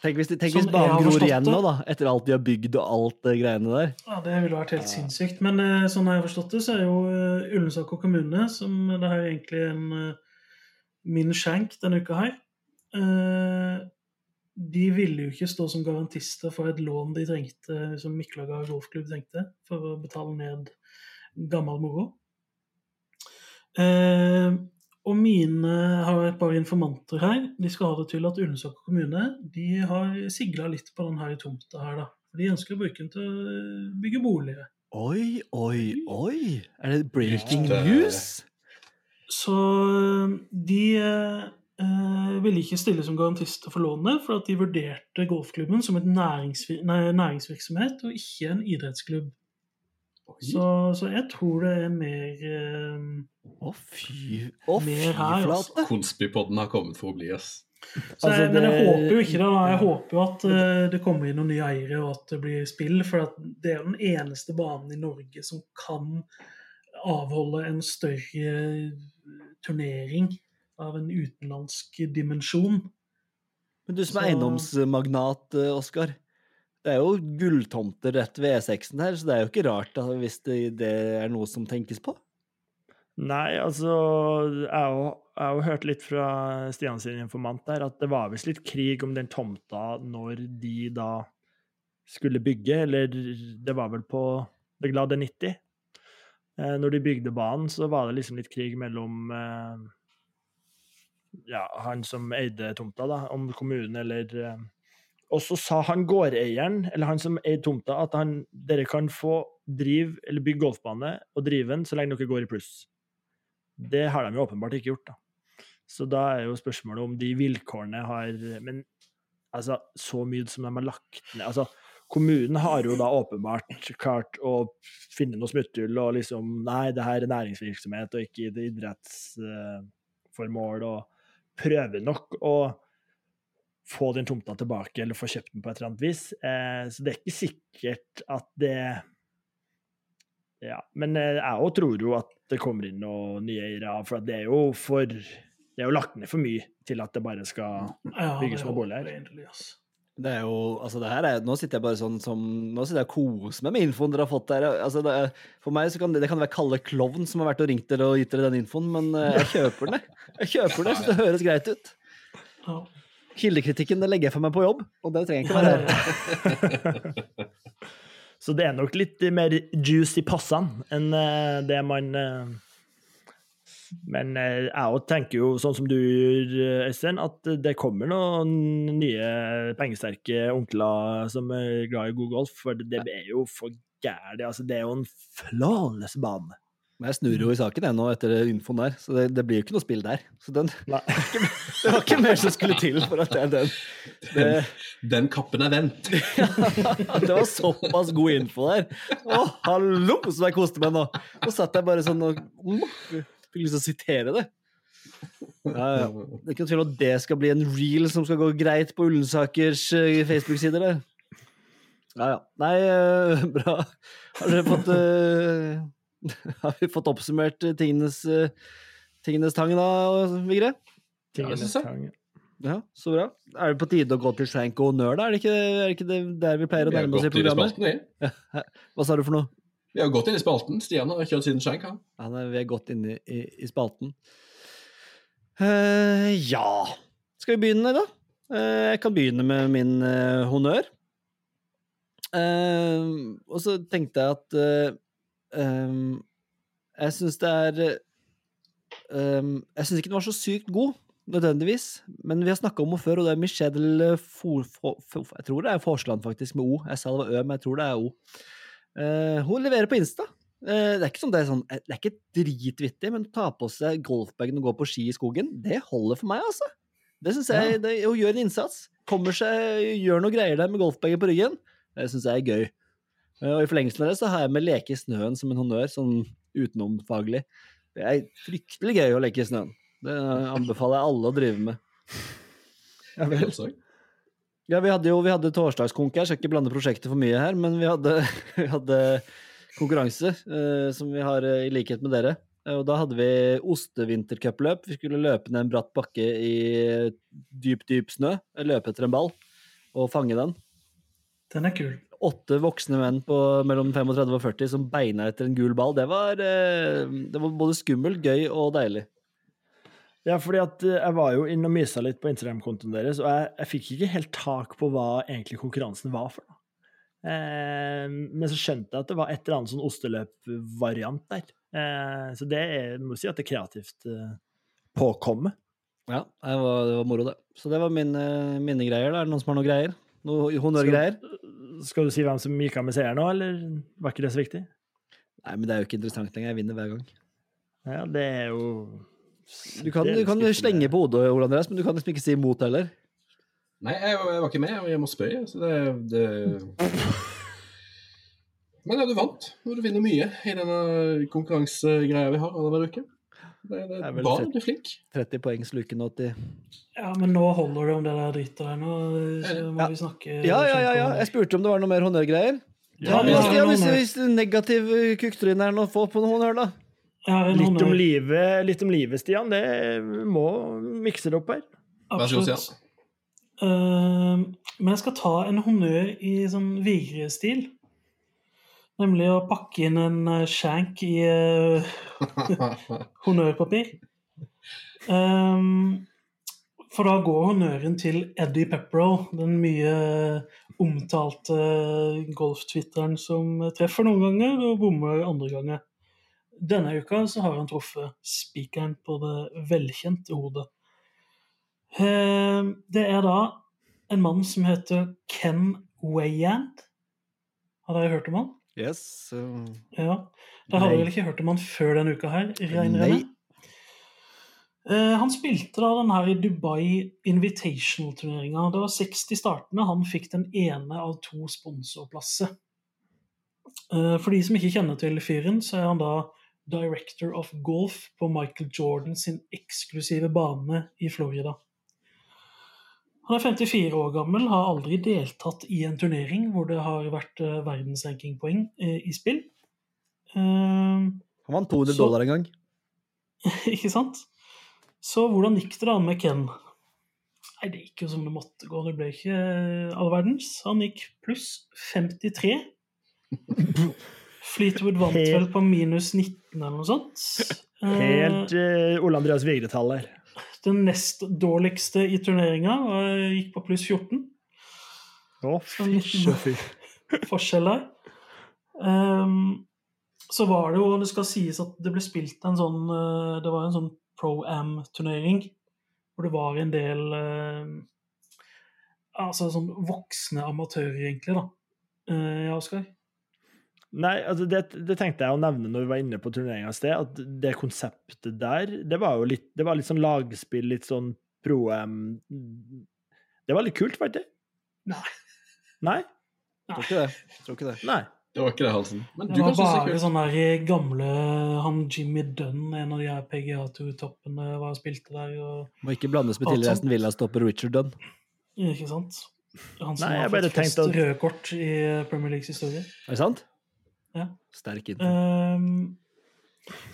Tenk hvis, de, tenk hvis banen gror igjen nå, da. Etter alt de har bygd og alt det greiene der. ja, det ville vært helt sinnssykt. Men uh, sånn jeg har forstått det, så er jo uh, Ullensaker kommune, som det er egentlig en uh, min skjenk denne uka her eh, De ville jo ikke stå som garantister for et lån de trengte, som Miklaga golfklubb trengte, for å betale ned gammel moro. Eh, og mine har et par informanter her. De skal ha det til at Ullensaker kommune de har sigla litt på denne tomta her, da. De ønsker å bruke den til å bygge boliger. Oi, oi, oi! Er det breaking news? Så øh, de eh, ville ikke stille som garantister for lånet, for at de vurderte golfklubben som et næringsvir nei, næringsvirksomhet og ikke en idrettsklubb. Så, så jeg tror det er mer eh, Å, fy Å, fy Mer her, altså. flate! Konspipodden har kommet for å bli, ass. så Altså, jeg, Men jeg håper jo ikke det. da. Jeg håper jo at uh, det kommer inn noen nye eiere, og at det blir spill. For at det er den eneste banen i Norge som kan avholde en større turnering av en utenlandsk dimensjon. Men du som er Så- eiendomsmagnat, eh, Oskar. Det er jo gulltomter rett ved E6-en her, så det er jo ikke rart da, hvis det, det er noe som tenkes på. Nei, altså Jeg har jo- jeg har jo hørt litt fra Stian sin informant der at det var visst litt krig om den tomta når de da skulle bygge, eller det var vel på Det glade 90. Eh, når de bygde banen, så var det liksom litt krig mellom eh, ja, han som eide tomta, da, om kommunen eller eh, Og så sa han gårdeieren, eller han som eide tomta, at han, dere kan få driv, eller bygge golfbane og drive den så lenge dere går i pluss. Det har de jo åpenbart ikke gjort, da. Så da er jo spørsmålet om de vilkårene har Men altså, så mye som de har lagt ned altså, Kommunen har jo da åpenbart klart å finne noe smutthull og liksom Nei, det her er næringsvirksomhet og ikke idrettsformål, og prøver nok å få den tomta tilbake eller få kjøpt den på et eller annet vis. Eh, så det er ikke sikkert at det Ja. Men eh, jeg òg tror jo at det kommer inn noen nye eiere, for det er jo for Det er jo lagt ned for mye til at det bare skal Ja, Bygge det håper boliger. Det er jo, altså det her er, Nå sitter jeg bare sånn som Nå sitter jeg og koser meg med infoen dere har fått der. Altså det, for meg så kan det, det kan være Kalle Klovn som har vært og ringt dere og gitt dere den infoen, men eh, jeg kjøper den, jeg. Kjøper den, så det høres greit ut. Kildekritikken det legger jeg for meg på jobb, og det trenger jeg ikke være her. [LAUGHS] Så det er nok litt mer juice i passene enn eh, det man eh, Men eh, jeg òg tenker jo, sånn som du gjør, eh, Øystein, at det kommer noen nye pengesterke onkler som er glad i god golf, for det er jo for gærent. Altså, det er jo en flawless bane. Men jeg snur jo i saken jeg nå etter infoen der, så det, det blir jo ikke noe spill der. Så den, Nei. [LAUGHS] det var ikke mer som skulle til for at jeg den det, Den kappen er vendt. [LAUGHS] det var såpass god info der. Å, hallo, som jeg koste meg nå! Nå satt jeg bare sånn og fikk lyst til å sitere det. [LAUGHS] Ja, ja. Det er ikke noe tvil om at det skal bli en reel som skal gå greit på Ullensakers eh, Facebook-sider der. Ja, ja. Nei, uh, [LAUGHS] bra. Har dere fått uh, [LAUGHS] Har vi fått oppsummert tingenes, uh, tingenes tang da, Vigre? Tingenes tang. Ja, så bra. Er det på tide å gå til skjenk og honnør, da? Er det ikke, er det, ikke det der vi pleier å nærme oss i programmet? spalten, vi. Hva sa du for noe? Vi har gått inn i spalten. Stian har kjørt siden skjenk, han. Ja, nei, vi er godt inne i, i spalten. Uh, ja Skal vi begynne, da? Uh, jeg kan begynne med min uh, honnør. Og så tenkte jeg at em, Jeg syns det er um, Jeg syns ikke den var så sykt god, nødvendigvis. Men vi har snakka om henne før, og det er Michelle For, For, For, Jeg tror det er Forsland, faktisk, med O. Jeg sa det var Ø, men jeg tror det er O. Eh, hun leverer på Insta. Eh, det er ikke sånn, det er sånn Det er ikke dritvittig, men å ta på seg golfbagen og gå på ski i skogen, det holder for meg, altså. Det synes jeg, det, Hun gjør en innsats. Kommer seg, gjør noe greier der med golfbagen på ryggen. Det syns jeg er gøy. Eh, Og i forlengelsen av det så har jeg med leke i snøen som en honnør, sånn utenomfaglig. Det er fryktelig gøy å leke i snøen. Det anbefaler jeg alle å drive med. Ja, vel. også. Ja, vi hadde jo vi hadde torsdagskonk her, skal ikke blande prosjektet for mye her, men vi hadde, [LAUGHS] vi hadde konkurranse, eh, som vi har eh, i likhet med dere. Eh, Og da hadde vi ostevintercupløp. Vi skulle løpe ned en bratt bakke i dyp, dyp snø, løpe etter en ball og fange den. Den er kul. Åtte voksne menn på mellom 35 og 40 som beina etter en gul ball. Det var, eh, det var både skummelt, gøy og deilig. Ja, fordi at eh, jeg var jo inne og mysa litt på Instagram-kontoen deres, og jeg, jeg fikk ikke helt tak på hva egentlig konkurransen var for noe. Eh, men så skjønte jeg at det var et eller annet sånn osteløpvariant der. Eh, så det er, må si at det er kreativt eh, påkommet. Ja, det var, det var moro, det. Så det var mine, mine greier. da. Er det noen som har noen greier? Noe honnørgreier? Skal du si hvem som gikk av med seieren nå, eller var ikke det så viktig? Nei, men det er jo ikke interessant lenger. Jeg vinner hver gang. Ja, det er jo Du kan, er du kan slenge på hodet, Ole Andreas, men du kan liksom ikke si imot heller. Nei, jeg, jeg var ikke med, og jeg må spørre, Så det, det... Men ja, du vant. Og du vinner mye i denne konkurransegreia vi har annenhver uke. Det, det Det er er vel bra, fett. du er flink. 30 poengs luken 80. Ja, men nå holder det om det der dritet der. Nå så må Ja. vi snakke Ja, ja, ja, ja. Jeg spurte om det var noe mer honnørgreier. Ja, Ja, noen hvis, hvis er negativ eh, kukktryne her nå, få på noe honnør, da. Litt om livet, litt om livet, Stian. Det må mikse det opp her. Vær så god, Absolutt. Stian. Eh, men jeg skal ta en honnør i sånn Vigre-stil. Nemlig å pakke inn en eh, shank i uh, [LAUGHS] honnørpapir. Um, for da går honnøren til Eddie Pepperell, den mye omtalte golftwitteren som treffer noen ganger og bommer andre ganger. Denne uka så har han truffet spikeren på det velkjente hodet. Eh, Det er da en mann som heter Ken Wayand. Har dere hørt om han? Yes. Um, Ja. Da har dere vel ikke hørt om han før denne uka her, regner jeg med? Eh, han spilte da den her Dubai Invitational-turneringa. Det var 60 startende. Han fikk den ene av to sponsorplasser. Eh, for de som ikke kjenner til fyren, så er han da director of golf på Michael Jordan sin eksklusive bane i Florida. Han er 54 år gammel, har aldri deltatt i en turnering hvor det har vært eh, verdensrankingpoeng eh, i spill. Eh, Han vant 200 Så- dollar en gang. [LAUGHS] ikke sant? Så hvordan gikk det da med Ken? Nei, Det gikk jo som det måtte gå. Det ble ikke eh, all verdens. Han gikk pluss 53. [LAUGHS] Fleetwood vant vel på minus 19 eller noe sånt. Helt uh, Ole Andreas Vigre-tall der. Den nest dårligste i turneringa eh, gikk på pluss 14. Å, fy. [LAUGHS] forskjell der. Um, så var det jo, det skal sies at det ble spilt en sånn Det var en sånn pro-am-turnering hvor det var en del Altså sånn voksne amatører, egentlig, da. Ja, Oskar? Nei, altså det, det tenkte jeg å nevne når vi var inne på turneringa i sted, at det konseptet der, det var jo litt, det var litt sånn lagspill, litt sånn pro-em Det var litt kult, var det ikke? Nei. Nei? Tror ikke det. Tror ikke det. Nei. Det var ikke det, Halsen. Men Det kan var bare sånn sånne der gamle Han Jimmy Dunn, en av de her PGA-toppene, var og spilte der. Og, Må ikke blandes med tidligere. Aston Villa-stopper Richard Dunn. ikke sant? Han som Nei, har fått flest tenkte at- røde kort i Premier Leagues historie. Er det sant? Ja. Sterk intro. Um,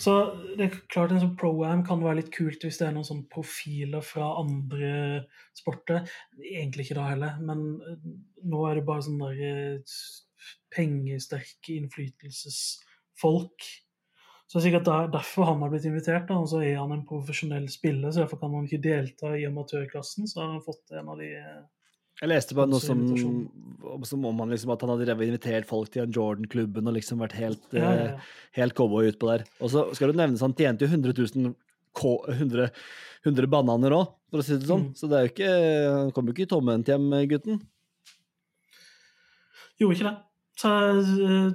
så det er klart en sånn pro-am kan være litt kult hvis det er noen sånne profiler fra andre sporter. Egentlig ikke da heller, men eh, nå er det bare sånne der eh, pengesterke innflytelsesfolk. Så det er sikkert der, derfor han har blitt invitert. da, og Så er han en profesjonell spiller, så derfor kan han ikke delta i amatørklassen. Så har han fått en av de eh, Jeg leste bare noe som, som om han liksom at han hadde invitert folk til Jordan-klubben og liksom vært helt, ja, ja, eh, ja. helt cowboy utpå der. Og så skal det nevnes han tjente jo 100 000 K 100, 100 bananer òg, for å si det sånn. Mm. Så det er jo ikke, han kommer jo ikke tomhendt hjem, gutten. Gjorde ikke det. Så eh,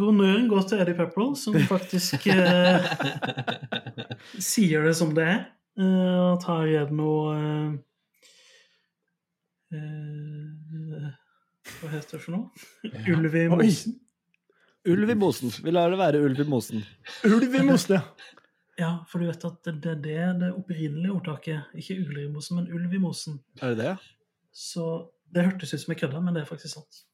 honnøren går til Eddie Pepperell, som faktisk uh, [LAUGHS] sier det som det er. Uh, at her er det noe eh, Hva heter det for noe? Ulv i mosen. Ulv i mosen. Vi lar det være ulv i mosen. Ulv i mosen, ja. Ja, for du vet at det det er det det opprinnelige ordtaket. Ikke ulv i mosen, men ulv i mosen. Er det det? Så det hørtes ut som jeg kødda, men det er faktisk sant.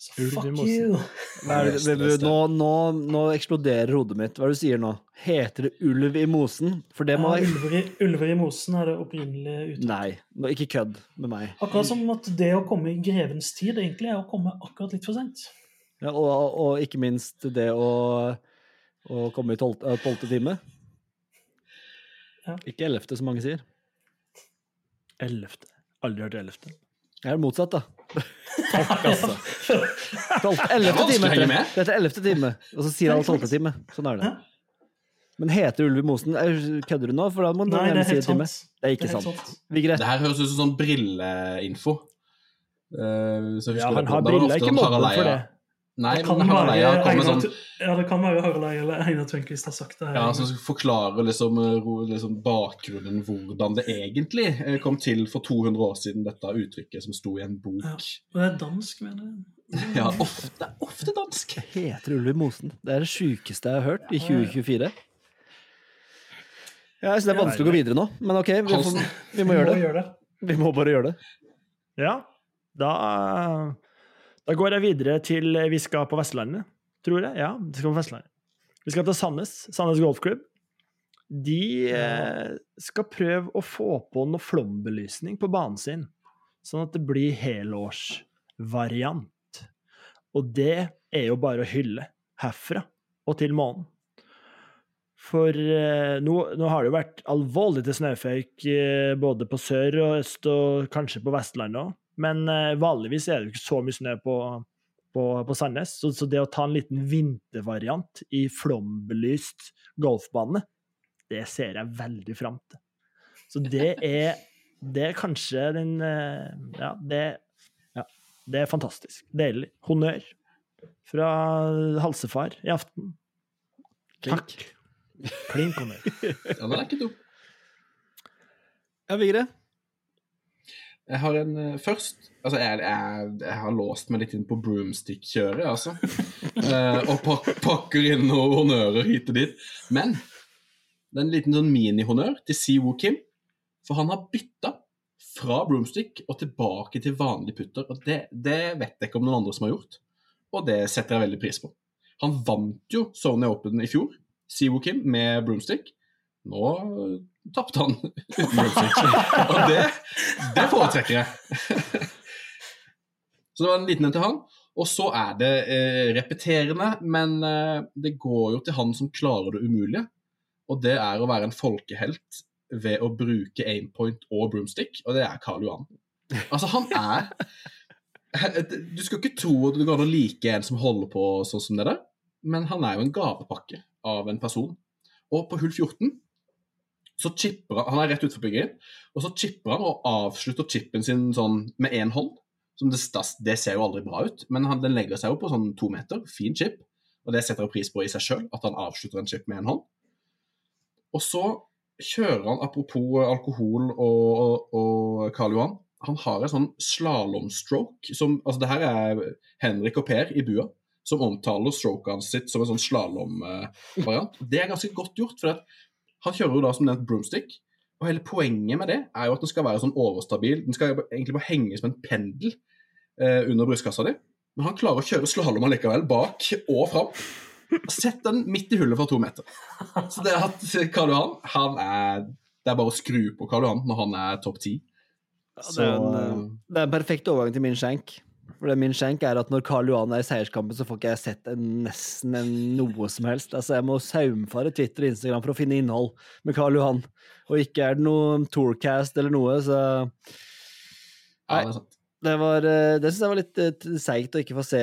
Så fuck you! Hva er det, nå, nå, nå eksploderer hodet mitt. Hva er det du sier nå? Heter det ulv i mosen? For det må Ja, ulver, i, ulver i mosen er det opprinnelige uttaket. Nei, nå, ikke kødd med meg. Akkurat som at det å komme i grevens tid egentlig er å komme akkurat litt for sent. Ja, og, og ikke minst det å, å komme i tolvte, eh, tolvte time. Ja. Ikke ellevte, som mange sier. Ellevte. Aldri hørt ellevte. Jeg er motsatt, da. Takk, Altså. [LAUGHS] Det Ellevte time. Dette er ellevte time, og så sier han alle tolvte time. Sånn er det. Men heter ulv i mosen? Er- Kødder du nå? For da må du Nei, det er helt sant. Det er ikke Det er helt sant. sant. Vigre, Det her høres ut som sånn brilleinfo. Uh, Ja, han har briller, ikke måte mobben for det. Nei, Det kan men Harald Eia kommer sånn ja, det kan være Harald Eia eller Einar Tvenkvist har sagt det her. Ja, som forklarer liksom, eh, liksom bakgrunnen, hvordan det egentlig eh, kom til for 200 år siden, dette uttrykket som sto i en bok. Ja. Og det er dansk, mener jeg. [LAUGHS] Ja, ofte, ofte dansk. Det heter ulv i mosen. Det er det sjukeste jeg har hørt i 2024. Ja, jeg synes det er vanskelig å gå videre nå, men ok, vi, får, vi må gjøre det. Vi må bare gjøre det. Ja, da, da går jeg videre til Vi skal på Vestlandet, tror jeg. Ja, vi skal på Vestlandet. Vi skal til Sandnes, Sandnes Golfklubb. De eh, skal prøve å få på noe flombelysning på banen sin, sånn at det blir helårsvariant. Og det er jo bare å hylle herfra og til månen. For eh, nå, nå har det jo vært alvorlig til snøføyk eh, både på sør og øst og kanskje på Vestlandet òg. Men eh, vanligvis er det jo ikke så mye snø på, på, på Sandnes. Så, så det å ta en liten vintervariant i flombelyst golfbane, det ser jeg veldig fram til. Så det er, det er kanskje den eh, Ja, det, ja, det er fantastisk. Deilig. Honnør. fra Halsefar i aften. Takk. Klink honnør. Ja, den er ikke dum. Ja, Vigre? Jeg har en uh, først Altså, jeg, jeg, jeg har låst meg litt inn på broomstick-kjøret, altså. uh, [LAUGHS] og pak pakker inn noen honnører hit og dit. Men det er en liten sånn mini-honnør til Siwo Kim. For han har bytta fra broomstick og tilbake til vanlig putter. Og det, det vet jeg ikke om noen andre som har gjort, og det setter jeg veldig pris på. Han vant jo Sony Open i fjor, Siwo Kim, med broomstick. Nå tapte han uten. [LAUGHS] Og det, det foretrekker jeg. [LAUGHS] Så det var en liten en til han. Og så er det eh, repeterende, men eh, det går jo til han som klarer det umulige. Og det er å være en folkehelt ved å bruke aimpoint og broomstick, og det er Karl Johan. Altså, han er [LAUGHS] Du skal ikke tro at det går an å like en som holder på sånn som det der, men han er jo en gavepakke av en person. Og på hull 14 så chipper han Han er rett utenfor bygget, og så chipper han og avslutter chippen sin sånn med én hånd. Det, det, ser jo aldri bra ut, men han, den legger seg jo på sånn to meter. Fin chip. Og det setter jeg pris på i seg sjøl, at han avslutter en chip med én hånd. Og så kjører han, apropos alkohol og, og, og Karl Johan, han har en sånn slalåmstroke som Altså, det her er Henrik og Per i bua som omtaler stroken sitt som en sånn slalåmvariant. Det er ganske godt gjort, for han kjører jo da som nevnt broomstick. Og hele poenget med det er jo at den skal være sånn overstabil. Den skal egentlig bare henge som en pendel eh, under brystkassa di. Men han klarer å kjøre slalåm allikevel, bak og fram. Sett den midt i hullet fra to meter. Så det at Karl Johan han er, Det er bare å skru på Karl Johan når han er topp ti. det, er en, eh, det er en perfekt overgang til min skjenk. For det min skjenk er at Når Karl Johan er i seierskampen, så får ikke jeg sett en, nesten en, noe som helst. Altså Jeg må saumfare Twitter og Instagram for å finne innhold med Karl Johan. Og ikke er det noe Tourcast eller noe, så Nei. Ja, det. Det, var, eh, det syns jeg var litt uh, seigt å ikke få se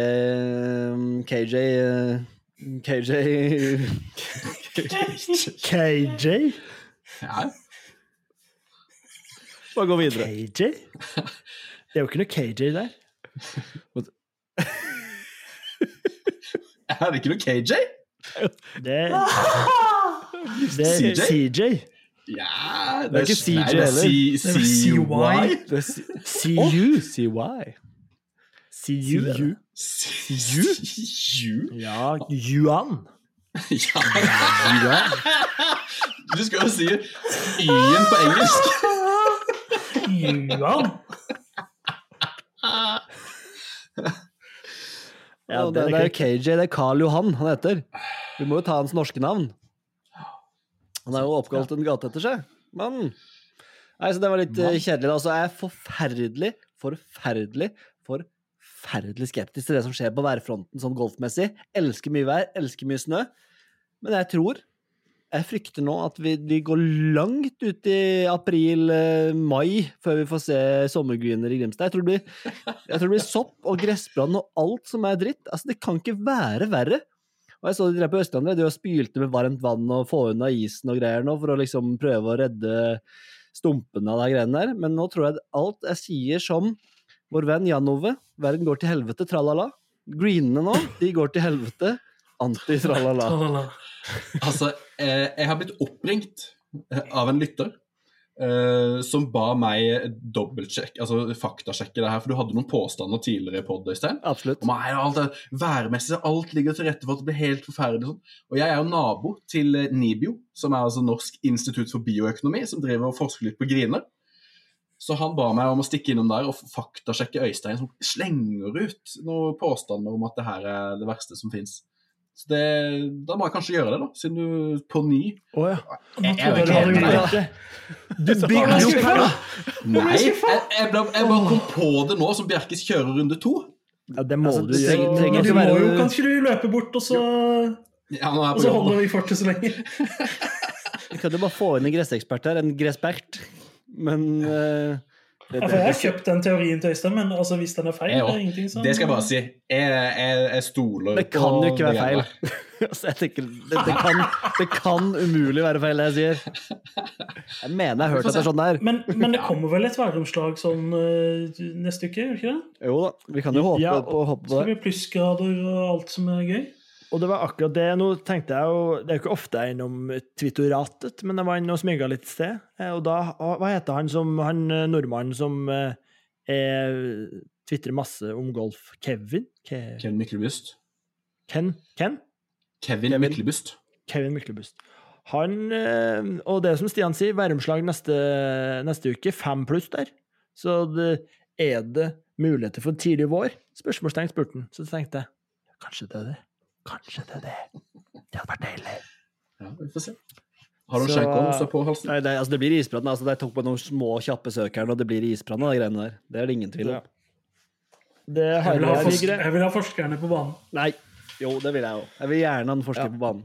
KJ KJ KJ? Ja. Bare gå videre. KJ? Det er jo ikke noe KJ der. [LAUGHS] Er det ikke noe KJ? Det, det er CJ? CJ. Ja Det er ikke CJ er heller. Er CY. Det er C- CU. CY. CU. CU? Ja, Yuan. Ja. Du skal jo si Y-en på engelsk. Juan. [LAUGHS] Ja, det, den det er er KJ, det er Karl Johan han heter. Vi må jo ta hans norske navn. Han er jo oppkalt en gate etter seg. Men Nei, så det var litt Man. kjedelig. da. Så er forferdelig, forferdelig, forferdelig skeptisk til det som skjer på værfronten sånn golfmessig. Elsker mye vær, elsker mye snø. Men jeg tror Jeg frykter nå at vi, vi går langt ut i april-mai før vi får se sommergreener i Grimstad. Jeg tror, blir, jeg tror det blir sopp og gressbrann og alt som er dritt. Altså, det kan ikke være verre. Og jeg så de der på Østlandet, de spylte med varmt vann og få unna isen og greier nå, for å liksom prøve å redde stumpene av de greiene der. Men nå tror jeg alt jeg sier som vår venn Jan Ove, verden går til helvete, tralala. Greenene nå, de går til helvete, anti-tralala. Altså, eh, jeg har blitt oppringt eh, av en lytter eh, som ba meg dobbeltsjekke, altså faktasjekke det her, for du hadde noen påstander tidligere i pod, Øystein. Om alt er værmessig, alt ligger til rette for at det blir helt forferdelig. Sånn. Og jeg er jo nabo til eh, NIBIO, som er altså Norsk institutt for bioøkonomi, som driver og forsker litt på griner. Så han ba meg om å stikke innom der og faktasjekke Øystein, som slenger ut noen påstander om at det her er det verste som fins. Så det, da må jeg kanskje gjøre det, da, siden du på ny Å ja. Jeg, Jeg- jeg jeg-. Du bygger opp skuffa. Nei, jeg, jeg, ble, jeg bare kom på det nå som Bjerkes kjører runde to. Ja, det må Altså, du gjøre. Du, trenger du må være- jo, kanskje du løpe bort, og så, Ja, nå er jeg og så holder vi fortet så lenge? [LAUGHS] Vi kan jo bare få inn en gressekspert her, en gresspert. Men eh, Det, Ja, for jeg har kjøpt den teorien til Øystein, men altså, hvis den er feil, det er ingenting som Det skal jeg bare si. Jeg, jeg, jeg stoler Det kan jo ikke det være feil. [LAUGHS] altså, jeg tenker, det, det, kan, det kan umulig være feil, det jeg sier. Jeg mener jeg har hørt at det er sånn det er. Men, men det kommer vel et væromslag sånn uh, neste uke, gjør ikke det? Jo da, vi kan jo håpe Ja, på, håpe på Så det det. blir plussgrader og alt som er gøy. Og det var akkurat det. Nå tenkte jeg jo Det er jo ikke ofte jeg er innom Twittoratet, men jeg var inne og smyga litt sted. Eh, Og da Hva heter han som Han eh, nordmannen som eh, er tvitrer masse om golf? Kevin? Ke Kevin Myklebust. Ken? Ken? Kevin, Kevin. Myklebust. Kevin Myklebust. Han eh, Og det som Stian sier, væromslag neste, neste uke. Fem pluss der. Så det, er det muligheter for tidlig vår? Spørsmålstegn spurte han. Så tenkte jeg kanskje det er det. Kanskje det er det. Det hadde vært deilig. Ja, vi får se. Har du Så- skjenka noe på halsen? Nei, det, altså, det blir isbrann. Altså, jeg tok på noen små, kjappe søk her, og det blir isbrann av de greiene der. Det er det ingen tvil Ja. om. Det Jeg vil jeg, jeg vil ha forskerne på banen. Nei. Jo, det vil jeg òg. Jeg vil gjerne ha en forsker Ja. på banen.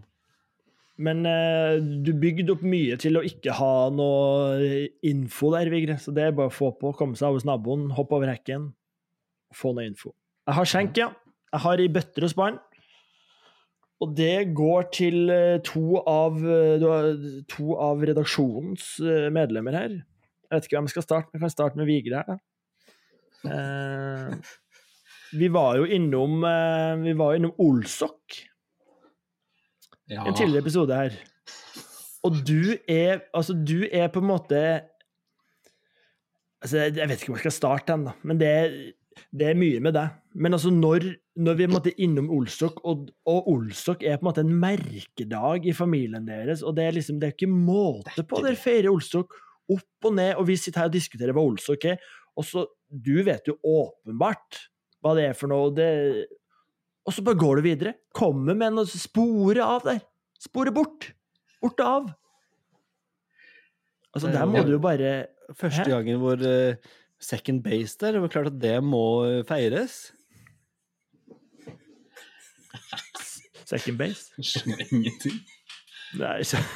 Men eh, du bygde opp mye til å ikke ha noe info der, Vigre. Så det er bare å få på, komme seg av hos naboen, hoppe over hekken få noe info. Jeg har skjenk, ja. Jeg har i bøtter og spann. Og det går til eh, to av, eh, to av redaksjonens eh, medlemmer her. Jeg vet ikke hvem jeg skal starte med. Jeg kan starte med Vigre. Eh, vi var jo innom, eh, vi var innom Olsok Ja. en tidligere episode her. Og du er Altså, du er på en måte Altså, jeg vet ikke hvor jeg skal starte da, men det det er mye med deg. Men altså, når, når vi er innom Olsok, og, og Olsok er på en måte en merkedag i familien deres, og det er liksom, det er ikke måte på. Dere feirer Olsok opp og ned, og vi sitter her og diskuterer hva Olsok er, og så Du vet jo åpenbart hva det er for noe, det og så bare går du videre. Kommer med noe spore av der. Spore bort. Bort av. Altså, er der må du jo bare Første gangen hvor eh, second base der, det var klart at det må eh, feires. Second base. Jeg skjønner ingenting. Nei, så [LAUGHS]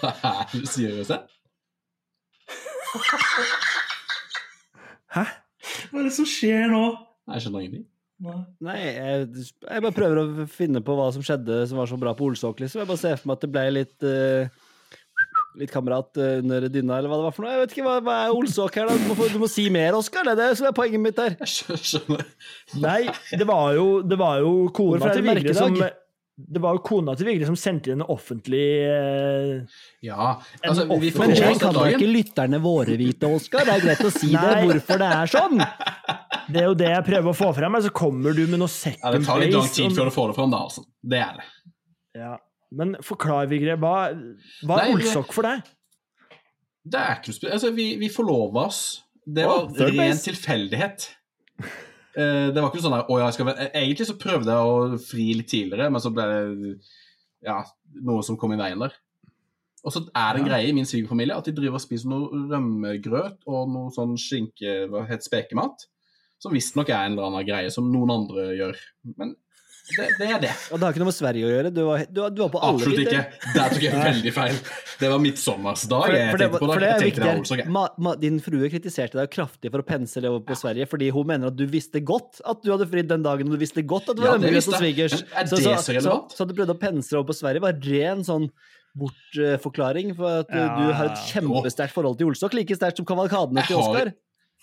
Hva er det du sier, Øystein? Hæ? Hva er det som skjer nå? Jeg skjønner ingenting. Nei. Jeg, jeg bare prøver å finne på hva som skjedde som var så bra på Olsåklis. liksom. Jeg bare ser for meg at det ble litt eh, Litt kamerat eh, under dynna, eller hva det var for noe. Jeg vet ikke, Hva, hva er Olsåk her, da? Du må, du må si mer, Oskar. Det er det som er poenget mitt der. Jeg skjønner. Nei, det var jo, det var jo kona til Vigre som det var jo kona til Vigre som sendte inn en offentlig eh, Ja, altså, vi får Men det kan da ikke lytterne våre vite, Oskar. Det er greit å si det, hvorfor det er sånn. Det er jo det jeg prøver å få frem, men så kommer du med noe Ja, det tar litt lang tid før du får det fram, da, altså. Det er det. Ja. Men forklar, Vigre. Hva, hva er olsokk for deg? Det er ikke noe spesielt. Altså, vi, vi forlova oss. Det var oh, ren tilfeldighet. Uh, det var ikke sånn der, oh, ja, skal, Egentlig så prøvde jeg å fri litt tidligere, men så ble det ja, noe som kom i veien der. Og så er det en Ja. greie i min svigerfamilie at de driver og spiser noe rømmegrøt og noe sånn skinke, hva heter spekemat, som visstnok er en eller annen greie som noen andre gjør. Men det, det er det. Og det har ikke noe med Sverige å gjøre. Du var, du var, du var på alle Absolutt ikke. Der tok jeg veldig feil. Det var midtsommersdag For, for, det, det er viktig. Ma, ma, din frue kritiserte deg kraftig for å pensle over på Sverige, fordi hun mener at du visste godt at du hadde fridd den dagen, og du visste godt at du var ja, hjemme hos svigers. Er Så, det så, så så, så at du prøvde å pensle over på Sverige, var ren sånn bortforklaring for at Ja. du har et kjempesterkt forhold til Olsok, like sterkt som kavalkadene til har- Oskar.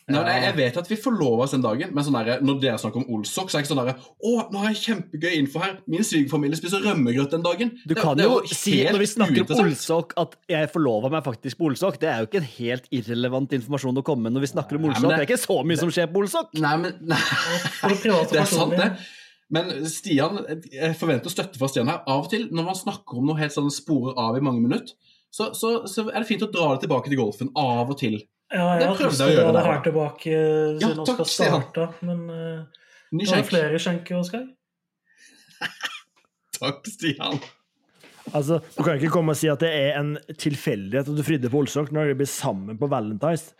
Nei, men jeg, jeg vet at vi forlova oss den dagen, men sånn der, når dere snakker om Olsok, så er jeg ikke sånn derre Å, nå har jeg kjempegøy info her. Min svigerfamilie spiser rømmegrøt den dagen. Du kan det det jo si, når vi snakker om. Olsok, at jeg forlova meg faktisk på Olsok. Det er jo ikke en helt irrelevant informasjon å komme med når vi snakker om Nei, Olsok. Det det- er ikke så mye som skjer på Olsok. Nei, men [LAUGHS] nei. Det er sant, det. Men Stian, jeg forventer støtte fra Stian her. Av og til, når man snakker om noe helt sånn sporer av i mange minutter, så, så, så er det fint å dra det tilbake til golfen av og til. Ja, jeg har til å gjøre dra det her tilbake Ja, siden takk, Oskar starta, men uh, Ny skjenk. flere skjenker, Oskar. [LAUGHS] Takk, Stian. Altså, Du kan ikke komme og si at det er en tilfeldighet at du fridde på Olsok når dere blir sammen på Valentine's.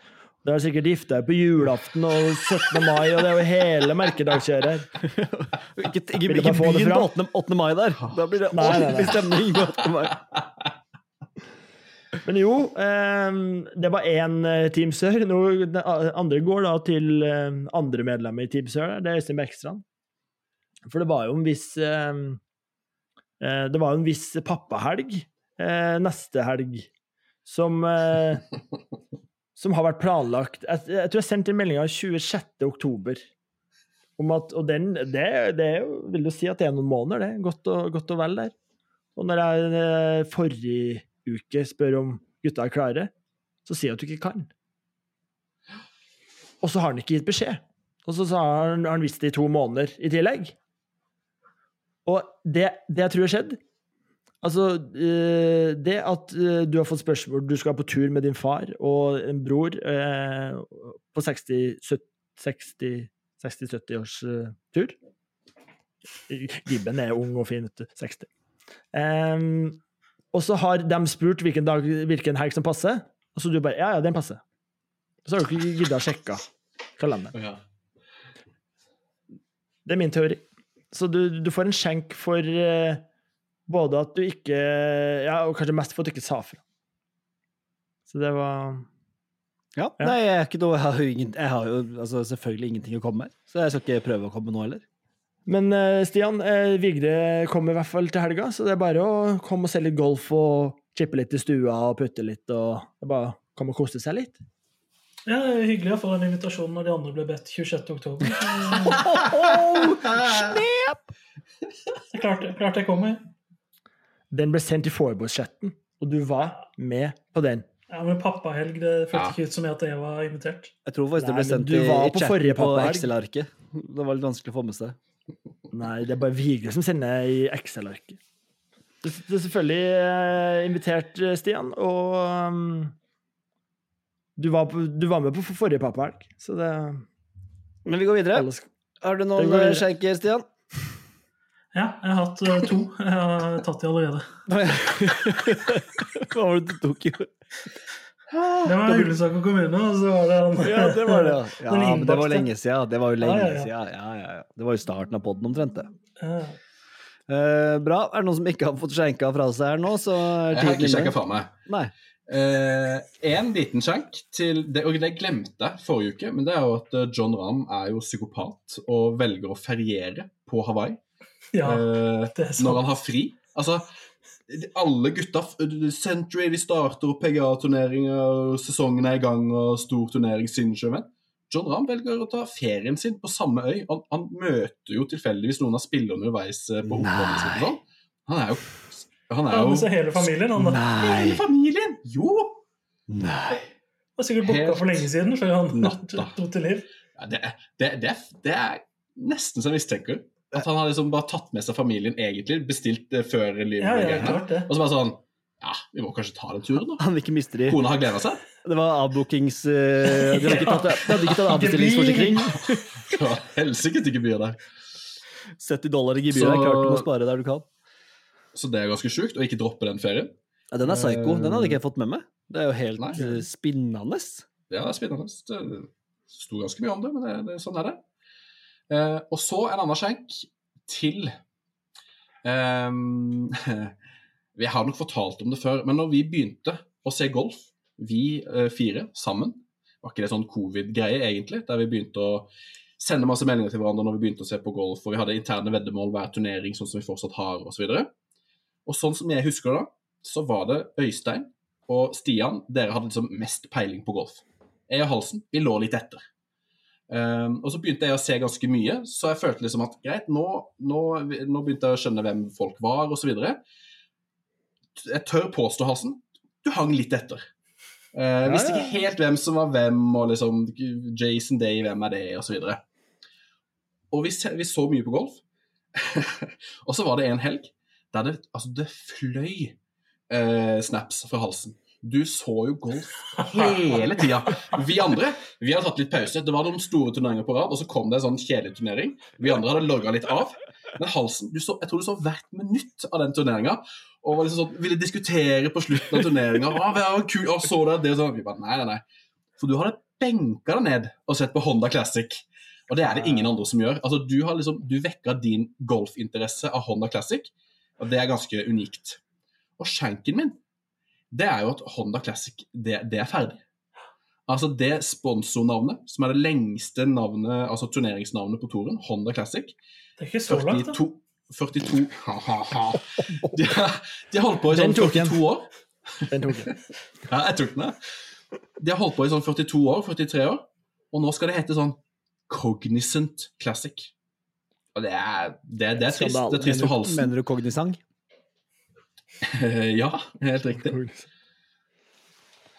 Dere har sikkert gifta dere på julaften og 17. mai, og det er jo hele merkedagskjøret. [LAUGHS] Ikke, ikke, ikke begynn på 8. 8. mai der. Da blir det ordentlig stemning på 8. mai. [LAUGHS] Men jo, eh, det var én eh, Team Sør. Andre går da til eh, andre medlemmer i Team Sør. Det er Øystein Bekkstrand. For det var jo en viss eh, eh, Det var jo en viss pappahelg eh, neste helg som Som har vært planlagt Jeg, tror jeg sendte en melding av 26. oktober. Om at, og den, det, det jo, vil jo si at det er noen måneder, det. Godt og, godt og vel der. Og når jeg forrige uke spør om gutta er klare, så sier jeg at du ikke kan. Og så har han ikke gitt beskjed. Og så har han, han visst det i to måneder i tillegg. Og det, det jeg tror har skjedd Altså, eh, det at eh, du har fått spørsmål Du skal på tur med din far og en bror eh, på 60-70 års tur Gibben er ung og fin, vet du. 60. Em, og så har de spurt hvilken, dag, hvilken helg som passer, og så du bare Ja, ja, den passer. Så har du ikke giddet å sjekke kalenderen. Ja. Det er min teori. Så du, du får en skjenk for uh, både at du ikke Ja, og kanskje mest for at du ikke sa fra. Så det var Ja, Ja. Nei, jeg, er ikke noe, jeg har jo, ingen, jeg har jo altså, selvfølgelig ingenting å komme med, så jeg skal ikke prøve å komme nå heller. Men eh, Stian, eh, Vigre kommer i hvert fall til helga, så det er bare å komme og se litt golf og chippe litt i stua og putte litt og det er bare komme og kose seg litt. Ja, det er hyggelig å få en invitasjon når de andre ble bedt 26. oktober. Snep! Klart, klart jeg kommer. Den ble sendt i forberedschatten, og du var med på den. Ja, men pappahelg, det føltes Ja. ikke ut som at jeg var invitert. Jeg tror faktisk det ble sendt du i, var på på. Excel-arket. Det var litt vanskelig å få med seg. Nei, det er bare Vigre som sender i Excel-arket. Du, du er selvfølgelig eh, invitert, eh, Stian, og um, du, var på, du var med på forrige pappahelg, så det Men vi går videre. Har du noen eh, skjenker, Stian? Ja, jeg har hatt uh, to. Jeg har tatt de allerede. [LAUGHS] Hva var det du tok i? Det var Ullensaker kommune, og så var det han Ja, det var det, ja. [LAUGHS] ja men det var lenge siden. Det var jo lenge ja, ja. siden. Ja, ja, ja. Det var jo starten av podden omtrent, det. Ja. Eh, bra. Er det noen som ikke har fått skjenka fra seg her nå, så er Jeg har ikke skjenka fra meg. Nei. Uh, en liten skjenk til det, Og det glemte jeg forrige uke, men det er jo at eh, John Ramm er jo psykopat og velger å feriere på Hawaii ja, uh, det er sant. når han har fri. Altså, alle gutta Century de starter opp PGA-turneringer, sesongen er i gang og stor turnering sinnsjøvenn. John Ramm velger å ta ferien sin på samme øy. Han, han møter jo tilfeldigvis noen av spillerne underveis eh, på og sånn. Han er jo Han er jo med seg hele familien, han da. Nei. Hele familien! Jo! Nei. Han har sikkert booka for lenge siden før han dro [LAUGHS] til liv. Ja, det, det, det, det er nesten så jeg mistenker. At han har liksom bare tatt med seg familien, egentlig. Bestilt det før livet. Ja, ja, klart det. Og så bare sånn Ja, vi må kanskje ta den turen, da. Han vil ikke miste de. Kona har gleda seg. Det var avbookings... eh, De hadde ikke tatt, de hadde ikke tatt [LAUGHS] avbestillingsforsikring. [LAUGHS] Ja, Helsike ikke gebyr der. 70 dollar i gebyr Så- er klart du må spare der du kan. Så det er ganske sjukt å ikke droppe den ferien. Ja, den er psycho. Den hadde ikke jeg fått med meg. Det er jo helt Nei. eh, spinnende. Ja, det er spinnende. Det sto ganske mye om det, men det, det, sånn er det. Eh, og så en annen skjenk til eh, [LAUGHS] Vi har nok fortalt om det før, men når vi begynte å se golf, vi eh, fire sammen Var ikke det sånn covid-greie, egentlig? Der vi begynte å sende masse meldinger til hverandre når vi begynte å se på golf, og vi hadde interne veddemål hver turnering, sånn som vi fortsatt har, osv. Og, og sånn som jeg husker det, da, så var det Øystein og Stian, dere hadde liksom mest peiling på golf. Jeg og Halsen, vi lå litt etter. Um, og så begynte jeg å se ganske mye, så jeg følte liksom at greit, nå, nå, nå begynte jeg å skjønne hvem folk var, osv. Jeg tør påstå, Halsen, du hang litt etter. Uh, Ja, visste ikke helt hvem som var hvem, og liksom Jason Day, hvem er det, osv. Og, så og vi, vi så mye på golf. [LAUGHS] og så var det en helg der det, altså det fløy uh, snaps fra halsen. Du så jo golf hele tida. Vi andre vi hadde tatt litt pause. Det var noen store turneringer på rad, og så kom det en sånn kjedelig turnering. Vi andre hadde logga litt av. Men Halsen, du så, jeg tror du så hvert minutt av den turneringa. Og var liksom sånn, ville diskutere på slutten av turneringa. Å, så det, det, sånn. Vi bare, nei, nei, nei. For du hadde benka deg ned og sett på Honda Classic. Og det er det ingen andre som gjør. Altså, Du har liksom, du vekka din golfinteresse av Honda Classic, og det er ganske unikt. Og skjenken min, det er jo at Honda Classic, det, det er ferdig. Altså det sponsornavnet, som er det lengste navnet, altså turneringsnavnet på toren, Honda Classic, Det er ikke så langt, da. 42 42 ha-ha-ha. De, har- de har holdt på i sånn 42 år. Den tok jeg. [LAUGHS] Ja, jeg tok den. jeg. De har holdt på i sånn 42 år, 43 år, og nå skal det hete sånn Cognizant Classic. Og det er, det, det er trist. Det er trist for halsen. Mener du Cognisang? Ja, helt riktig.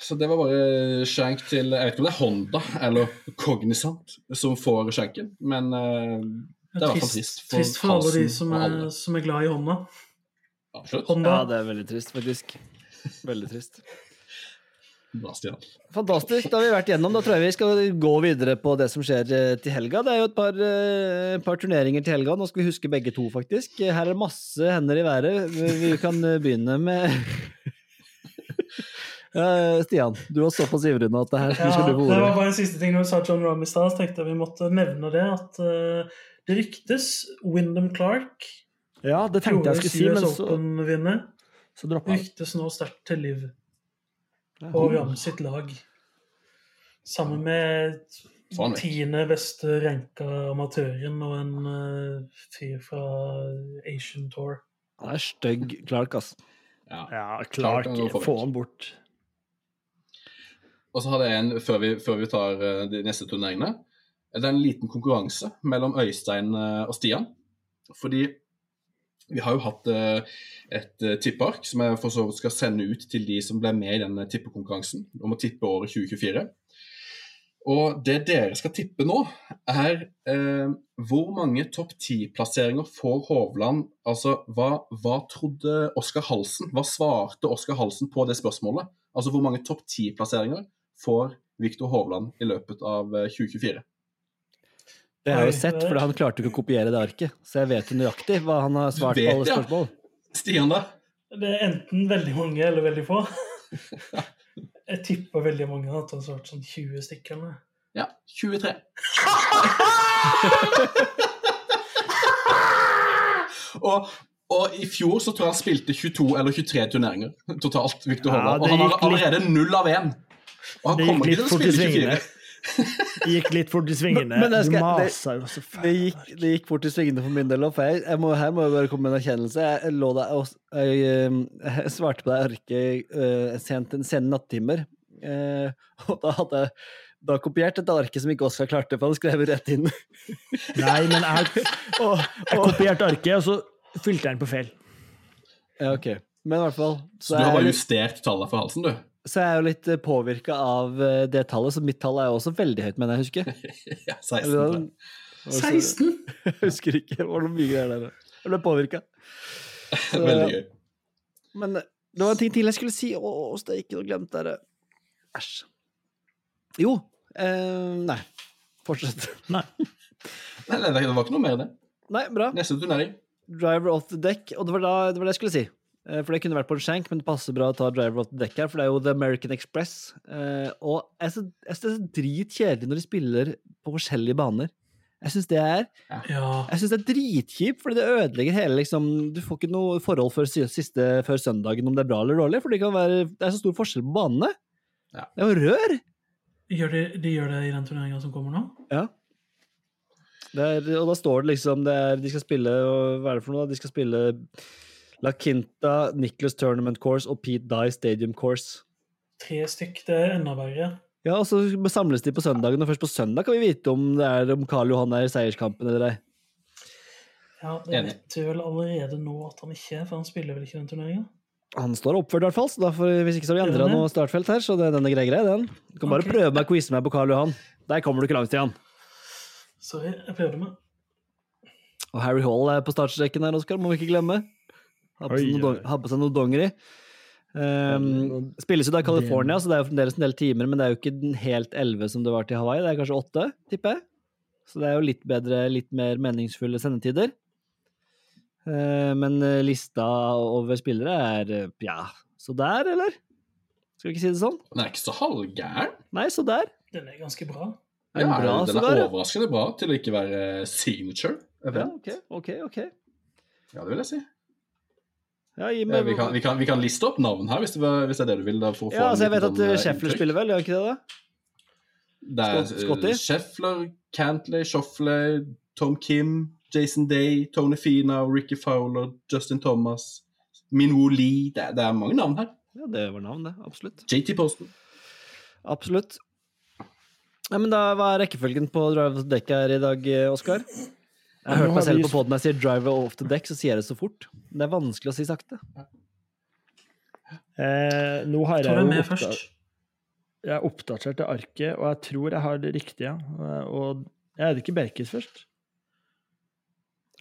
Så det var bare skjenk til Jeg vet ikke om det er Honda eller Cognizant som får skjenken, men eh, det er i hvert fall trist for, trist for alle de som er, som er glad i Honda. Absolutt. Honda. Ja, det er veldig trist, faktisk. Veldig trist. Bra, Stian. Fantastisk. Da har vi vært gjennom. Da tror jeg vi skal gå videre på det som skjer eh, til helga. Det er jo et par, eh, par turneringer til helga. Nå skal vi huske begge to, faktisk. Her er det masse hender i været. Vi kan eh, begynne med [LAUGHS] Stian, du var såpass ivrig nå at det her Ja, skal du få det var bare en siste ting når du sa John Rom i stad, så tenkte jeg vi måtte nevne det. At det ryktes Wyndham Clark, Ja, det tenkte jeg skulle si, men så, Så ryktes nå sterkt til Liv på Rahm sitt lag. Sammen med vekk. tiende beste ranka amatøren og en uh, fyr fra Asian Tour. Han er stygg, Clark, ass. Ja. Ja, Clark, Clark. Få han bort. Og så hadde jeg en, før vi, før vi tar eh, de neste turneringene, det er en liten konkurranse mellom Øystein eh, og Stian. Fordi vi har jo hatt eh, et tippark tippeark som jeg for så vidt skal sende ut til de som ble med i denne tippekonkurransen om å tippe året 2024. Og det dere skal tippe nå, er eh, hvor mange topp ti-plasseringer får Hovland Altså, hva, hva trodde Oskar Halsen? Hva svarte Oskar Halsen på det spørsmålet? Altså, hvor mange topp ti-plasseringer får Viktor Hovland i løpet av eh, 2024? Det har jeg jo sett, for han klarte ikke å kopiere det arket. Så jeg vet jo nøyaktig hva han har svart vet, på alle ja. spørsmål. Stian, da? Det er enten veldig mange eller veldig få. [LAUGHS] Jeg tipper veldig mange at det har svart sånn 20 stykker. eller? Ja, 23. [LAUGHS] og, og i fjor så tror jeg han spilte 22 eller 23 turneringer totalt. Victor Ja, Hovland. det og han har allerede null av én. Og han kommer ikke til å spille 24. Det gikk litt fort i svingene. Men- men skal, Du det- masa jo så Det fælt. gikk, det gikk fort i svingene for min del òg, for jeg, jeg må, her må jeg bare komme med en erkjennelse. Jeg, lå der, jeg, jeg, eh, jeg svarte på det arket uh, sent en sen nattimer, uh, og da hadde jeg da kopiert et arke som ikke Oskar klarte, for han skrev rett inn. Nei, men jeg, [LAUGHS] jeg kopierte arket, og så fylte jeg den på feil. ja, ok. Men i hvert fall Så så du har bare justert tallene for halsen, du? Så jeg er jo litt påvirka av eh, det tallet, så mitt tall er jo også veldig høyt, mener jeg husker. [LAUGHS] Ja, 16. Eller, jeg. og [LAUGHS] 16! Jeg husker ikke. Det var noe mye greier der. Jeg ble påvirka. [LAUGHS] Veldig gøy. Men det var en ting til jeg skulle si. Å, steike, nå glemte jeg det. Æsj. Jo. Eh, nei. Fortsett. Nei. Nei, nei, det var ikke noe mer det. Nei, bra. Neste turnering. Driver off the deck. Og det var, da, det var det jeg skulle si. Eh, For det kunne vært på en skjenk, men det passer bra å ta driver off the deck her, for det er jo The American Express. Eh, Og jeg synes det er så dritkjedelig når de spiller på forskjellige baner. Jeg syns det er Ja. Jeg synes det er dritkjipt, fordi det ødelegger hele liksom Du får ikke noe forhold før, siste, før søndagen om det er bra eller dårlig, for det, kan være, det er så stor forskjell på banene. Ja. Det er jo rør! Gjør de, de gjør det i den turneringa som kommer nå? Ja. Det er, og da står det liksom det er, De skal spille og Hva er det for noe? da? De skal spille La Quinta, Nicholas Tournament Course og Pete Dye Stadium Course. Tre stykk, det er enda verre. Ja, og så samles de på søndagen, og først på søndag kan vi vite om det er om Karl Johan er i seierskampen eller ei. Ja, Det Enig. vet vi vel allerede nå at han ikke er, for han spiller vel ikke den turneringa? Han står oppført, i hvert fall, så derfor, hvis ikke så har vi endra noe startfelt her. Så det, den er grei, grei, den. Du kan bare okay. prøve meg å quize meg på Karl Johan. Der kommer du ikke langt, Stian. Sorry, jeg prøvde meg. Og Harry Hall er på startstreken her, Oskar, må vi ikke glemme. Har på seg noe, har på seg noe dongeri. Um, spilles jo da i California, så det er jo fremdeles en del timer, men det er jo ikke den helt elleve som det var til Hawaii. Det er kanskje åtte, tipper jeg. Så det er jo litt bedre, litt mer meningsfulle sendetider. Uh, men eh, lista over spillere er eh, ja, så der, eller? Skal vi ikke si det sånn? Den er ikke så halvgæren. Nei, så der. Den er ganske bra. Er den Ja, bra, den er overraskende bra til å ikke være signature Ja, ok, ok, ok. Ja, det vil jeg si. Ja, gi Eh, meg Vi kan, vi, kan, vi kan liste opp navn her, hvis det, var, hvis det er det du vil. Da, Ja, altså, jeg vet at sånn, uh, eh, Scheffler spiller vel, gjør ikke det? da? Det er Scott- eh, Scheffler, Cantley, Shoffley, Tom Kim, Jason Day, Tony Fina, Ricky Fowler, Justin Thomas, Minwoo Lee det, det er mange navn her. Ja, det var navn, det. Absolutt. JT Posten. Absolutt. Ja, men da, Hva er rekkefølgen på Drive Deck her i dag, eh, Oskar? Jeg har hørt meg selv på poden jeg sier 'drive off the deck', så sier jeg det så fort. Det er vanskelig å si sakte. Eh, nå har jeg jo med først? jeg har oppdatert til arket, og jeg tror jeg har det riktige. Og jeg er det ikke Berkis først?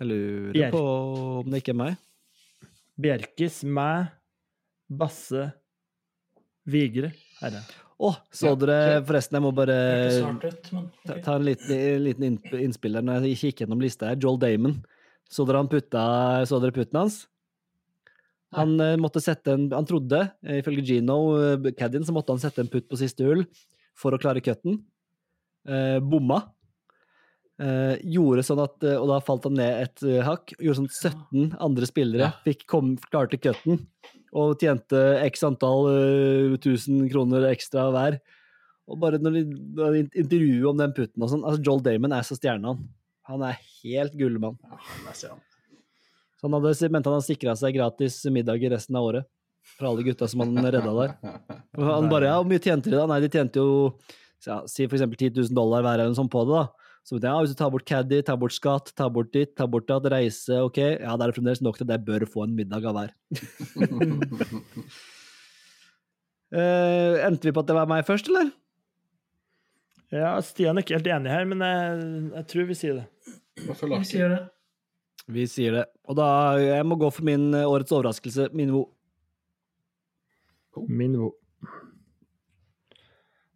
Jeg lurer Bjerk. på om det ikke er meg. Bjerkis, meg, Basse, Vigre. Herre. Å, så dere Forresten, jeg må bare ut, men ta, ta en liten, liten innspill der når jeg kikker gjennom lista her. Joel Damon. Så dere han putta Så dere putten hans? Han eh, måtte sette en Han trodde, eh, ifølge Gino uh, Caddien, så måtte han sette en putt på siste hull for å klare cutten. Eh, bomma. Eh, gjorde sånn at eh, Og da falt han ned et eh, hakk. Gjorde sånn at 17 andre spillere Ja. fikk kom, klarte cutten. Og tjente x antall eh, tusen kroner ekstra hver. Og bare når de, når de intervjuet om den putten og sånn altså Joel Damon er så stjerne, han. Han er helt gullmann. Ja, ser han. Så han hadde, mente han hadde sikra seg gratis middag i resten av året. For alle gutta som han redda der. [LAUGHS] Og han bare Ja, hvor mye tjente de da? Nei, de tjente jo ja, si for eksempel 10 000 dollar hver eller noe sånt på det, da. Så vet jeg, ja, hvis du tar bort caddy, tar bort skatt, tar bort ditt, tar bort datt, reise, ok, ja, da er det fremdeles nok til at jeg bør få en middag av hver. uh, [LAUGHS] endte vi på at det var meg først, eller? Ja, Stian er ikke helt enig her, men jeg, jeg tror vi sier det. Vi sier det. Vi sier det. Og da jeg må gå for min eh, årets overraskelse, min Wo.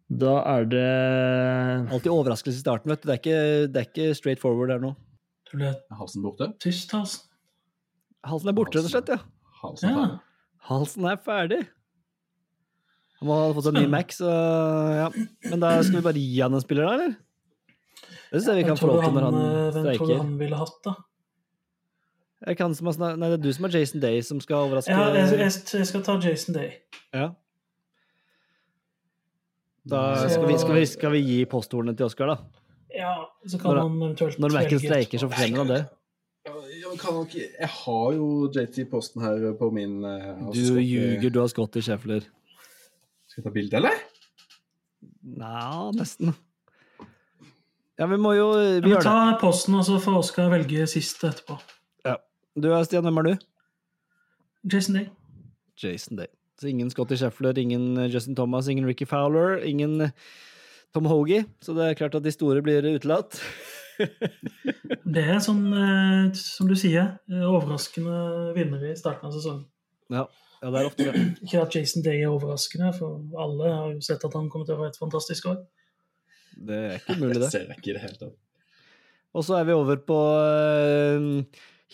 Da er det Alltid overraskelse i starten, vet du. Det er ikke, det er ikke straight forward her nå. Ble Er halsen borte? tyst, halsen. Halsen er borte, rett og slett, ja. Halsen er ferdig. Halsen er ferdig. Han må ha fått seg en ny Mac, så ja. Men da skal vi bare gi han en spiller, da, eller? Det syns jeg vi kan få lov til når han, eh, hvem tror du han ville hatt, da? Jeg kan som har Nei, det er du som er Jason Day, som skal overraske Ja, jeg, jeg, jeg skal ta Jason Day. Ja. Da skal vi, skal, vi, skal vi gi postordene til Oskar, da. Ja, så kan Når- han eventuelt Når Mac-en streiker, så fortjener han det. Jeg, kan nok, jeg har jo JT Posten her på min uh, Du ljuger, du har Scotty Scheffler. Skal vi ta bilde, eller? Nja, nesten. Ja, vi må jo Ja, Vi men gjør det. ta posten, og så får Oskar velge sist etterpå. Du Stian, hvem er du? Jason Day. Jason Day. Ingen Scotty Sheffler, ingen eh, Justin Thomas, ingen Ricky Fowler, ingen eh, Tom Hogie. Så det er klart at de store blir utelatt. [LAUGHS] Det er sånn, eh, som du sier, overraskende vinnere i starten av sesongen. Ja, ja, det er ofte det. Ikke at Jason Day er overraskende, for alle har jo sett at han kommer til å ha et fantastisk år. Det er ikke mulig, det. [LAUGHS] ser jeg ikke i det hele tatt. Og så er vi over på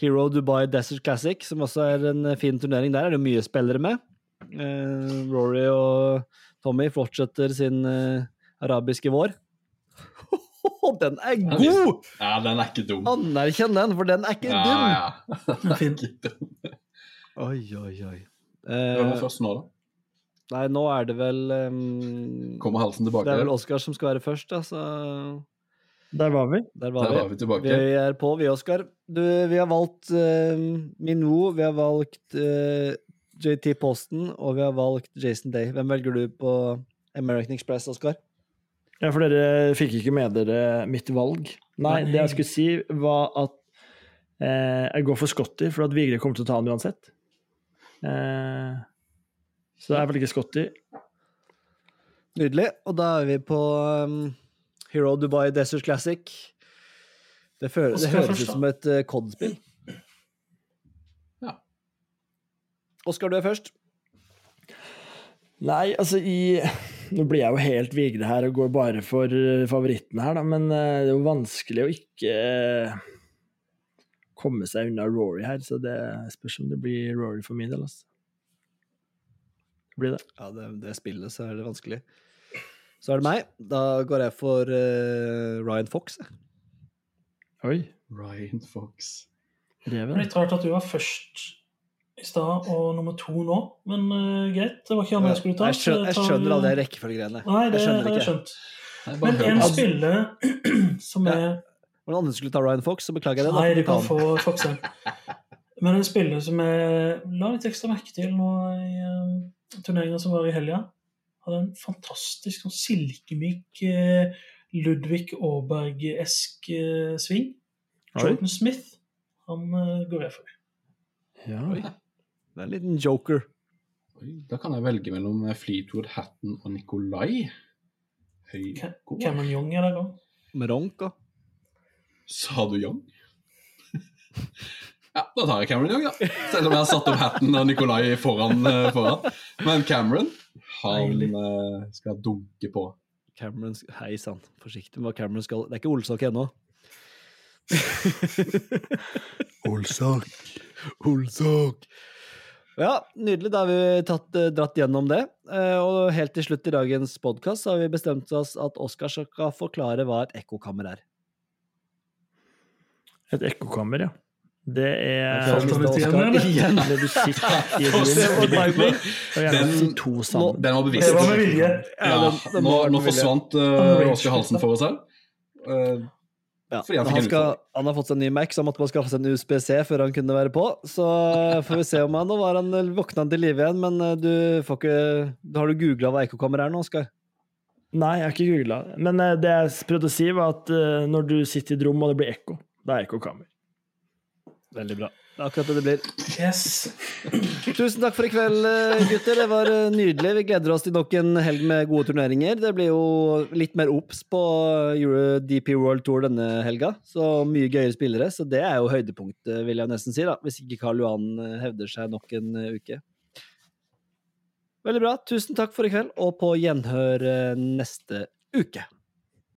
Hero Dubai Desert Classic, som også er en fin turnering. Der er det mye spillere med. Eh, Rory og Tommy fortsetter sin eh, arabiske vår. [LAUGHS] den er god! Ja, den er ikke dum. Anerkjenn den, for den er ikke Ja, dum! ja. [LAUGHS] Den er. Ikke dum. Oi, oi, oi. Hvem er Eh, først nå, da? nei, nå er det vel um, Kommer halsen tilbake? Det er vel Oskar som skal være først, da, så Der var vi. der var Der vi. var vi tilbake. Vi er på, vi, Oskar. Vi har valgt uh, Minwoo, vi har valgt eh, JT Posten, og vi har valgt Jason Day. Hvem velger du på American Express, Oskar? Ja, for dere fikk ikke med dere mitt valg. Nei, det jeg skulle si, var at eh, jeg går for Scotty, for at Vigre kommer til å ta han uansett. Eh, så jeg velger Scotty. Nydelig. Og da er vi på um, Hero Dubai Desert Classic. Det, føl- det høres ut som et uh, COD-spill. Ja. Oskar, du er først. Nei, altså i [LAUGHS] Nå blir jeg jo helt vigde her og går bare for favorittene favoritten her, da, men eh, det er jo vanskelig å ikke eh, komme seg unna Rory her, så det spørs om det blir Rory for min del, altså. Blir det. Ja, det, det spillet, så er det vanskelig. Så er det meg. Da går jeg for uh, Ryan Fox. jeg. Oi. Ryan Fox. Reven. litt rart at du var først i stad og nummer to nå. Men uh, greit, det var ikke han jeg skulle ta. Jeg skjønner, jeg skjønner alle de rekkefølgegreiene. Nei, det Jeg har jeg skjønt. Nei, Men en på. spiller [CLEARS THROAT] som Ja. er Om noen andre skulle ta Ryan Fox, så beklager jeg det. da Nei, de du kan få Foxen. Men en spiller som jeg la litt ekstra merke til nå i uh, turneringa som var i helga, hadde en fantastisk sånn silkemyk uh, Ludvig Aaberg-esk uh, sving. Jordan Smith, han uh, går jeg for. Ja. Oi. Det er en liten joker. Oi, Da kan jeg velge mellom eh, Fleetwood, Hatton og Nikolai. Cameron Young er der òg. Meronka. ronk Sa du Young? [LAUGHS] ja, da tar jeg Cameron Young, da. Selv om jeg har satt opp Hatton og Nikolai foran. eh, foran. Men Cameron, han Deilig. eh, skal dunke på. Cameron Hei sann, forsiktig med hva Cameron skal Det er ikke Olsak ennå. Olsak. [LAUGHS] Olsak. Ja, nydelig. Da har vi tatt, eh, dratt gjennom det. Eh, Og helt til slutt i dagens podkast har vi bestemt oss at Oskar skal forklare hva et ekkokammer er. Et ekkokammer, ja. Det er igjen, det du sitter i [LAUGHS] Den- var bevisst. Det var med vilje. Ja, nå, nå forsvant uh, Oskar Halsen for oss her. Eh, Ja, Fordi han han, skal, han har fått seg en ny Mac, så han måtte bare skaffe seg en USBC før han kunne være på. Så [LAUGHS] får vi se om han Nå var han, våkna han til live igjen, men eh, du får ikke Har du googla hva ekkokammer er nå, Oskar? Nei, jeg har ikke googla. Men eh, det jeg prøvde å si, var at eh, når du sitter i et rom og det blir ekko, da er ekkokammer. Veldig bra. Det er akkurat det det blir. Yes. [CLEARS THROAT] Tusen takk for i kveld, eh, gutter. Det var eh, nydelig. Vi gleder oss til nok en helg med gode turneringer. Det blir jo litt mer obs på Euro DP World Tour denne helga, så mye gøyere spillere. Så det er jo høydepunktet, vil jeg nesten si, da, hvis ikke Karl Johan eh, hevder seg nok en eh, uke. Veldig bra. Tusen takk for i kveld, og på gjenhør eh, neste uke.